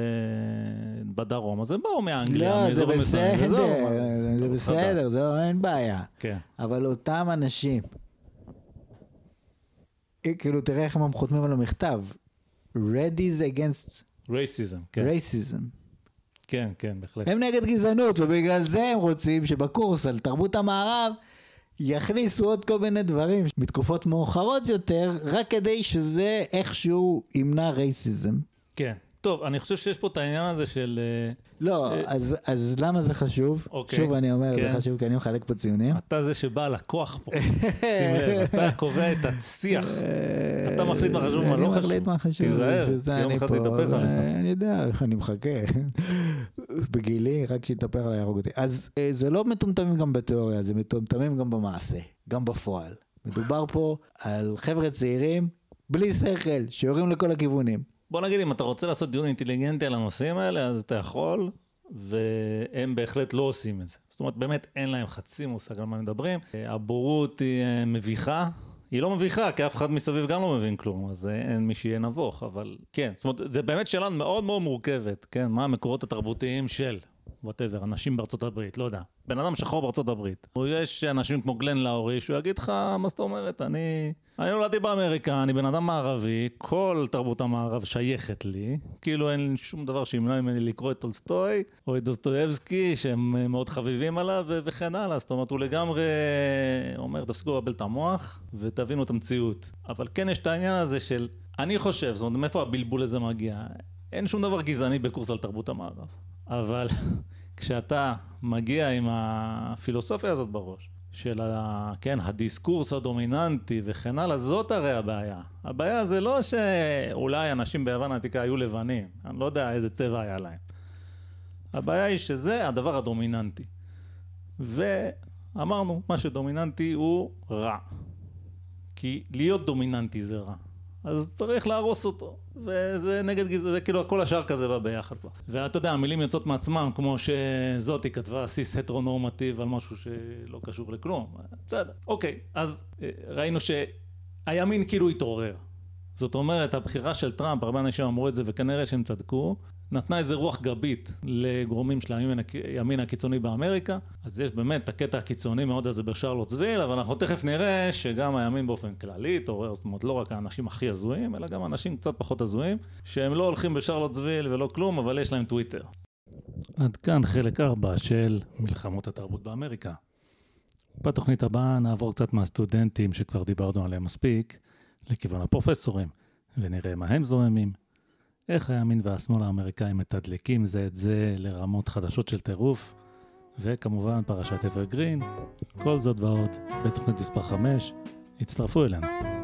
Speaker 1: בדרום, אז הם באו מאנגליה,
Speaker 2: לא, זה בסדר, זה, זה בסדר, זה אין בעיה.
Speaker 1: כן.
Speaker 2: אבל אותם אנשים, אה, כאילו, תראה איך הם חותמים על המכתב. Red is against
Speaker 1: רייסיזם, כן.
Speaker 2: רייסיזם.
Speaker 1: כן, כן, בהחלט.
Speaker 2: הם נגד גזענות, ובגלל זה הם רוצים שבקורס על תרבות המערב יכניסו עוד כל מיני דברים מתקופות מאוחרות יותר, רק כדי שזה איכשהו ימנע רייסיזם.
Speaker 1: כן. טוב, אני חושב שיש פה את העניין הזה של... אה,
Speaker 2: לא, אה, אז, אז למה זה חשוב? אוקיי, שוב אני אומר, כן. זה חשוב כי אני מחלק פה ציונים.
Speaker 1: אתה זה שבא לקוח פה, שים לב, אתה קובע את השיח. אתה מחליט מה חשוב ומה לא חשוב.
Speaker 2: אני מחליט מה חשוב.
Speaker 1: תיזהר, יום אחד זה יתהפך עליך.
Speaker 2: אני יודע, אני מחכה. בגילי, רק שיתהפך עליי יהרוג אותי. אז אה, זה לא מטומטמים גם בתיאוריה, זה מטומטמים גם במעשה, גם בפועל. מדובר פה על חבר'ה צעירים, בלי שכל, שיורים לכל הכיוונים.
Speaker 1: בוא נגיד, אם אתה רוצה לעשות דיון אינטליגנטי על הנושאים האלה, אז אתה יכול, והם בהחלט לא עושים את זה. זאת אומרת, באמת אין להם חצי מושג על מה מדברים. הבורות היא אה, מביכה. היא לא מביכה, כי אף אחד מסביב גם לא מבין כלום, אז אין מי שיהיה נבוך, אבל כן, זאת אומרת, זה באמת שאלה מאוד מאוד מורכבת, כן, מה המקורות התרבותיים של, whatever, אנשים בארצות הברית, לא יודע, בן אדם שחור בארצות הברית. או יש אנשים כמו גלן לאורי, שהוא יגיד לך, מה זאת אומרת, אני... אני נולדתי באמריקה, אני בן אדם מערבי, כל תרבות המערב שייכת לי, כאילו אין שום דבר שימנע ממני לקרוא את טולסטוי או את דוסטויבסקי שהם מאוד חביבים עליו וכן הלאה, זאת אומרת הוא לגמרי אומר תפסיקו לבלבל את המוח ותבינו את המציאות, אבל כן יש את העניין הזה של, אני חושב, זאת אומרת מאיפה הבלבול הזה מגיע, אין שום דבר גזעני בקורס על תרבות המערב, אבל כשאתה מגיע עם הפילוסופיה הזאת בראש של ה, כן, הדיסקורס הדומיננטי וכן הלאה, זאת הרי הבעיה. הבעיה זה לא שאולי אנשים ביוון העתיקה היו לבנים, אני לא יודע איזה צבע היה להם. הבעיה היא שזה הדבר הדומיננטי. ואמרנו, מה שדומיננטי הוא רע. כי להיות דומיננטי זה רע. אז צריך להרוס אותו, וזה נגד גזענות, וכאילו כל השאר כזה בא ביחד. ואתה יודע, המילים יוצאות מעצמם, כמו שזאתי כתבה סיס הטרונורמטיב על משהו שלא קשור לכלום. בסדר, אוקיי, אז אה, ראינו שהימין כאילו התעורר. זאת אומרת, הבחירה של טראמפ, הרבה אנשים אמרו את זה וכנראה שהם צדקו, נתנה איזה רוח גבית לגורמים של הימין, הקיצוני באמריקה. אז יש באמת את הקטע הקיצוני מאוד הזה בשרלוטסוויל, אבל אנחנו תכף נראה שגם הימין באופן כללי התעורר, זאת אומרת לא רק האנשים הכי הזויים, אלא גם אנשים קצת פחות הזויים, שהם לא הולכים בשרלוטסוויל ולא כלום, אבל יש להם טוויטר. עד כאן חלק 4 של מלחמות התרבות באמריקה. בתוכנית הבאה נעבור קצת מהסטודנטים שכבר דיברנו עליהם מספיק, לכיוון הפרופסורים, ונראה מה הם זוהמים. איך הימין והשמאל האמריקאים מתדלקים זה את זה לרמות חדשות של טירוף, וכמובן פרשת אברגרין, כל זאת ועוד בתוכנית מספר 5, הצטרפו אלינו.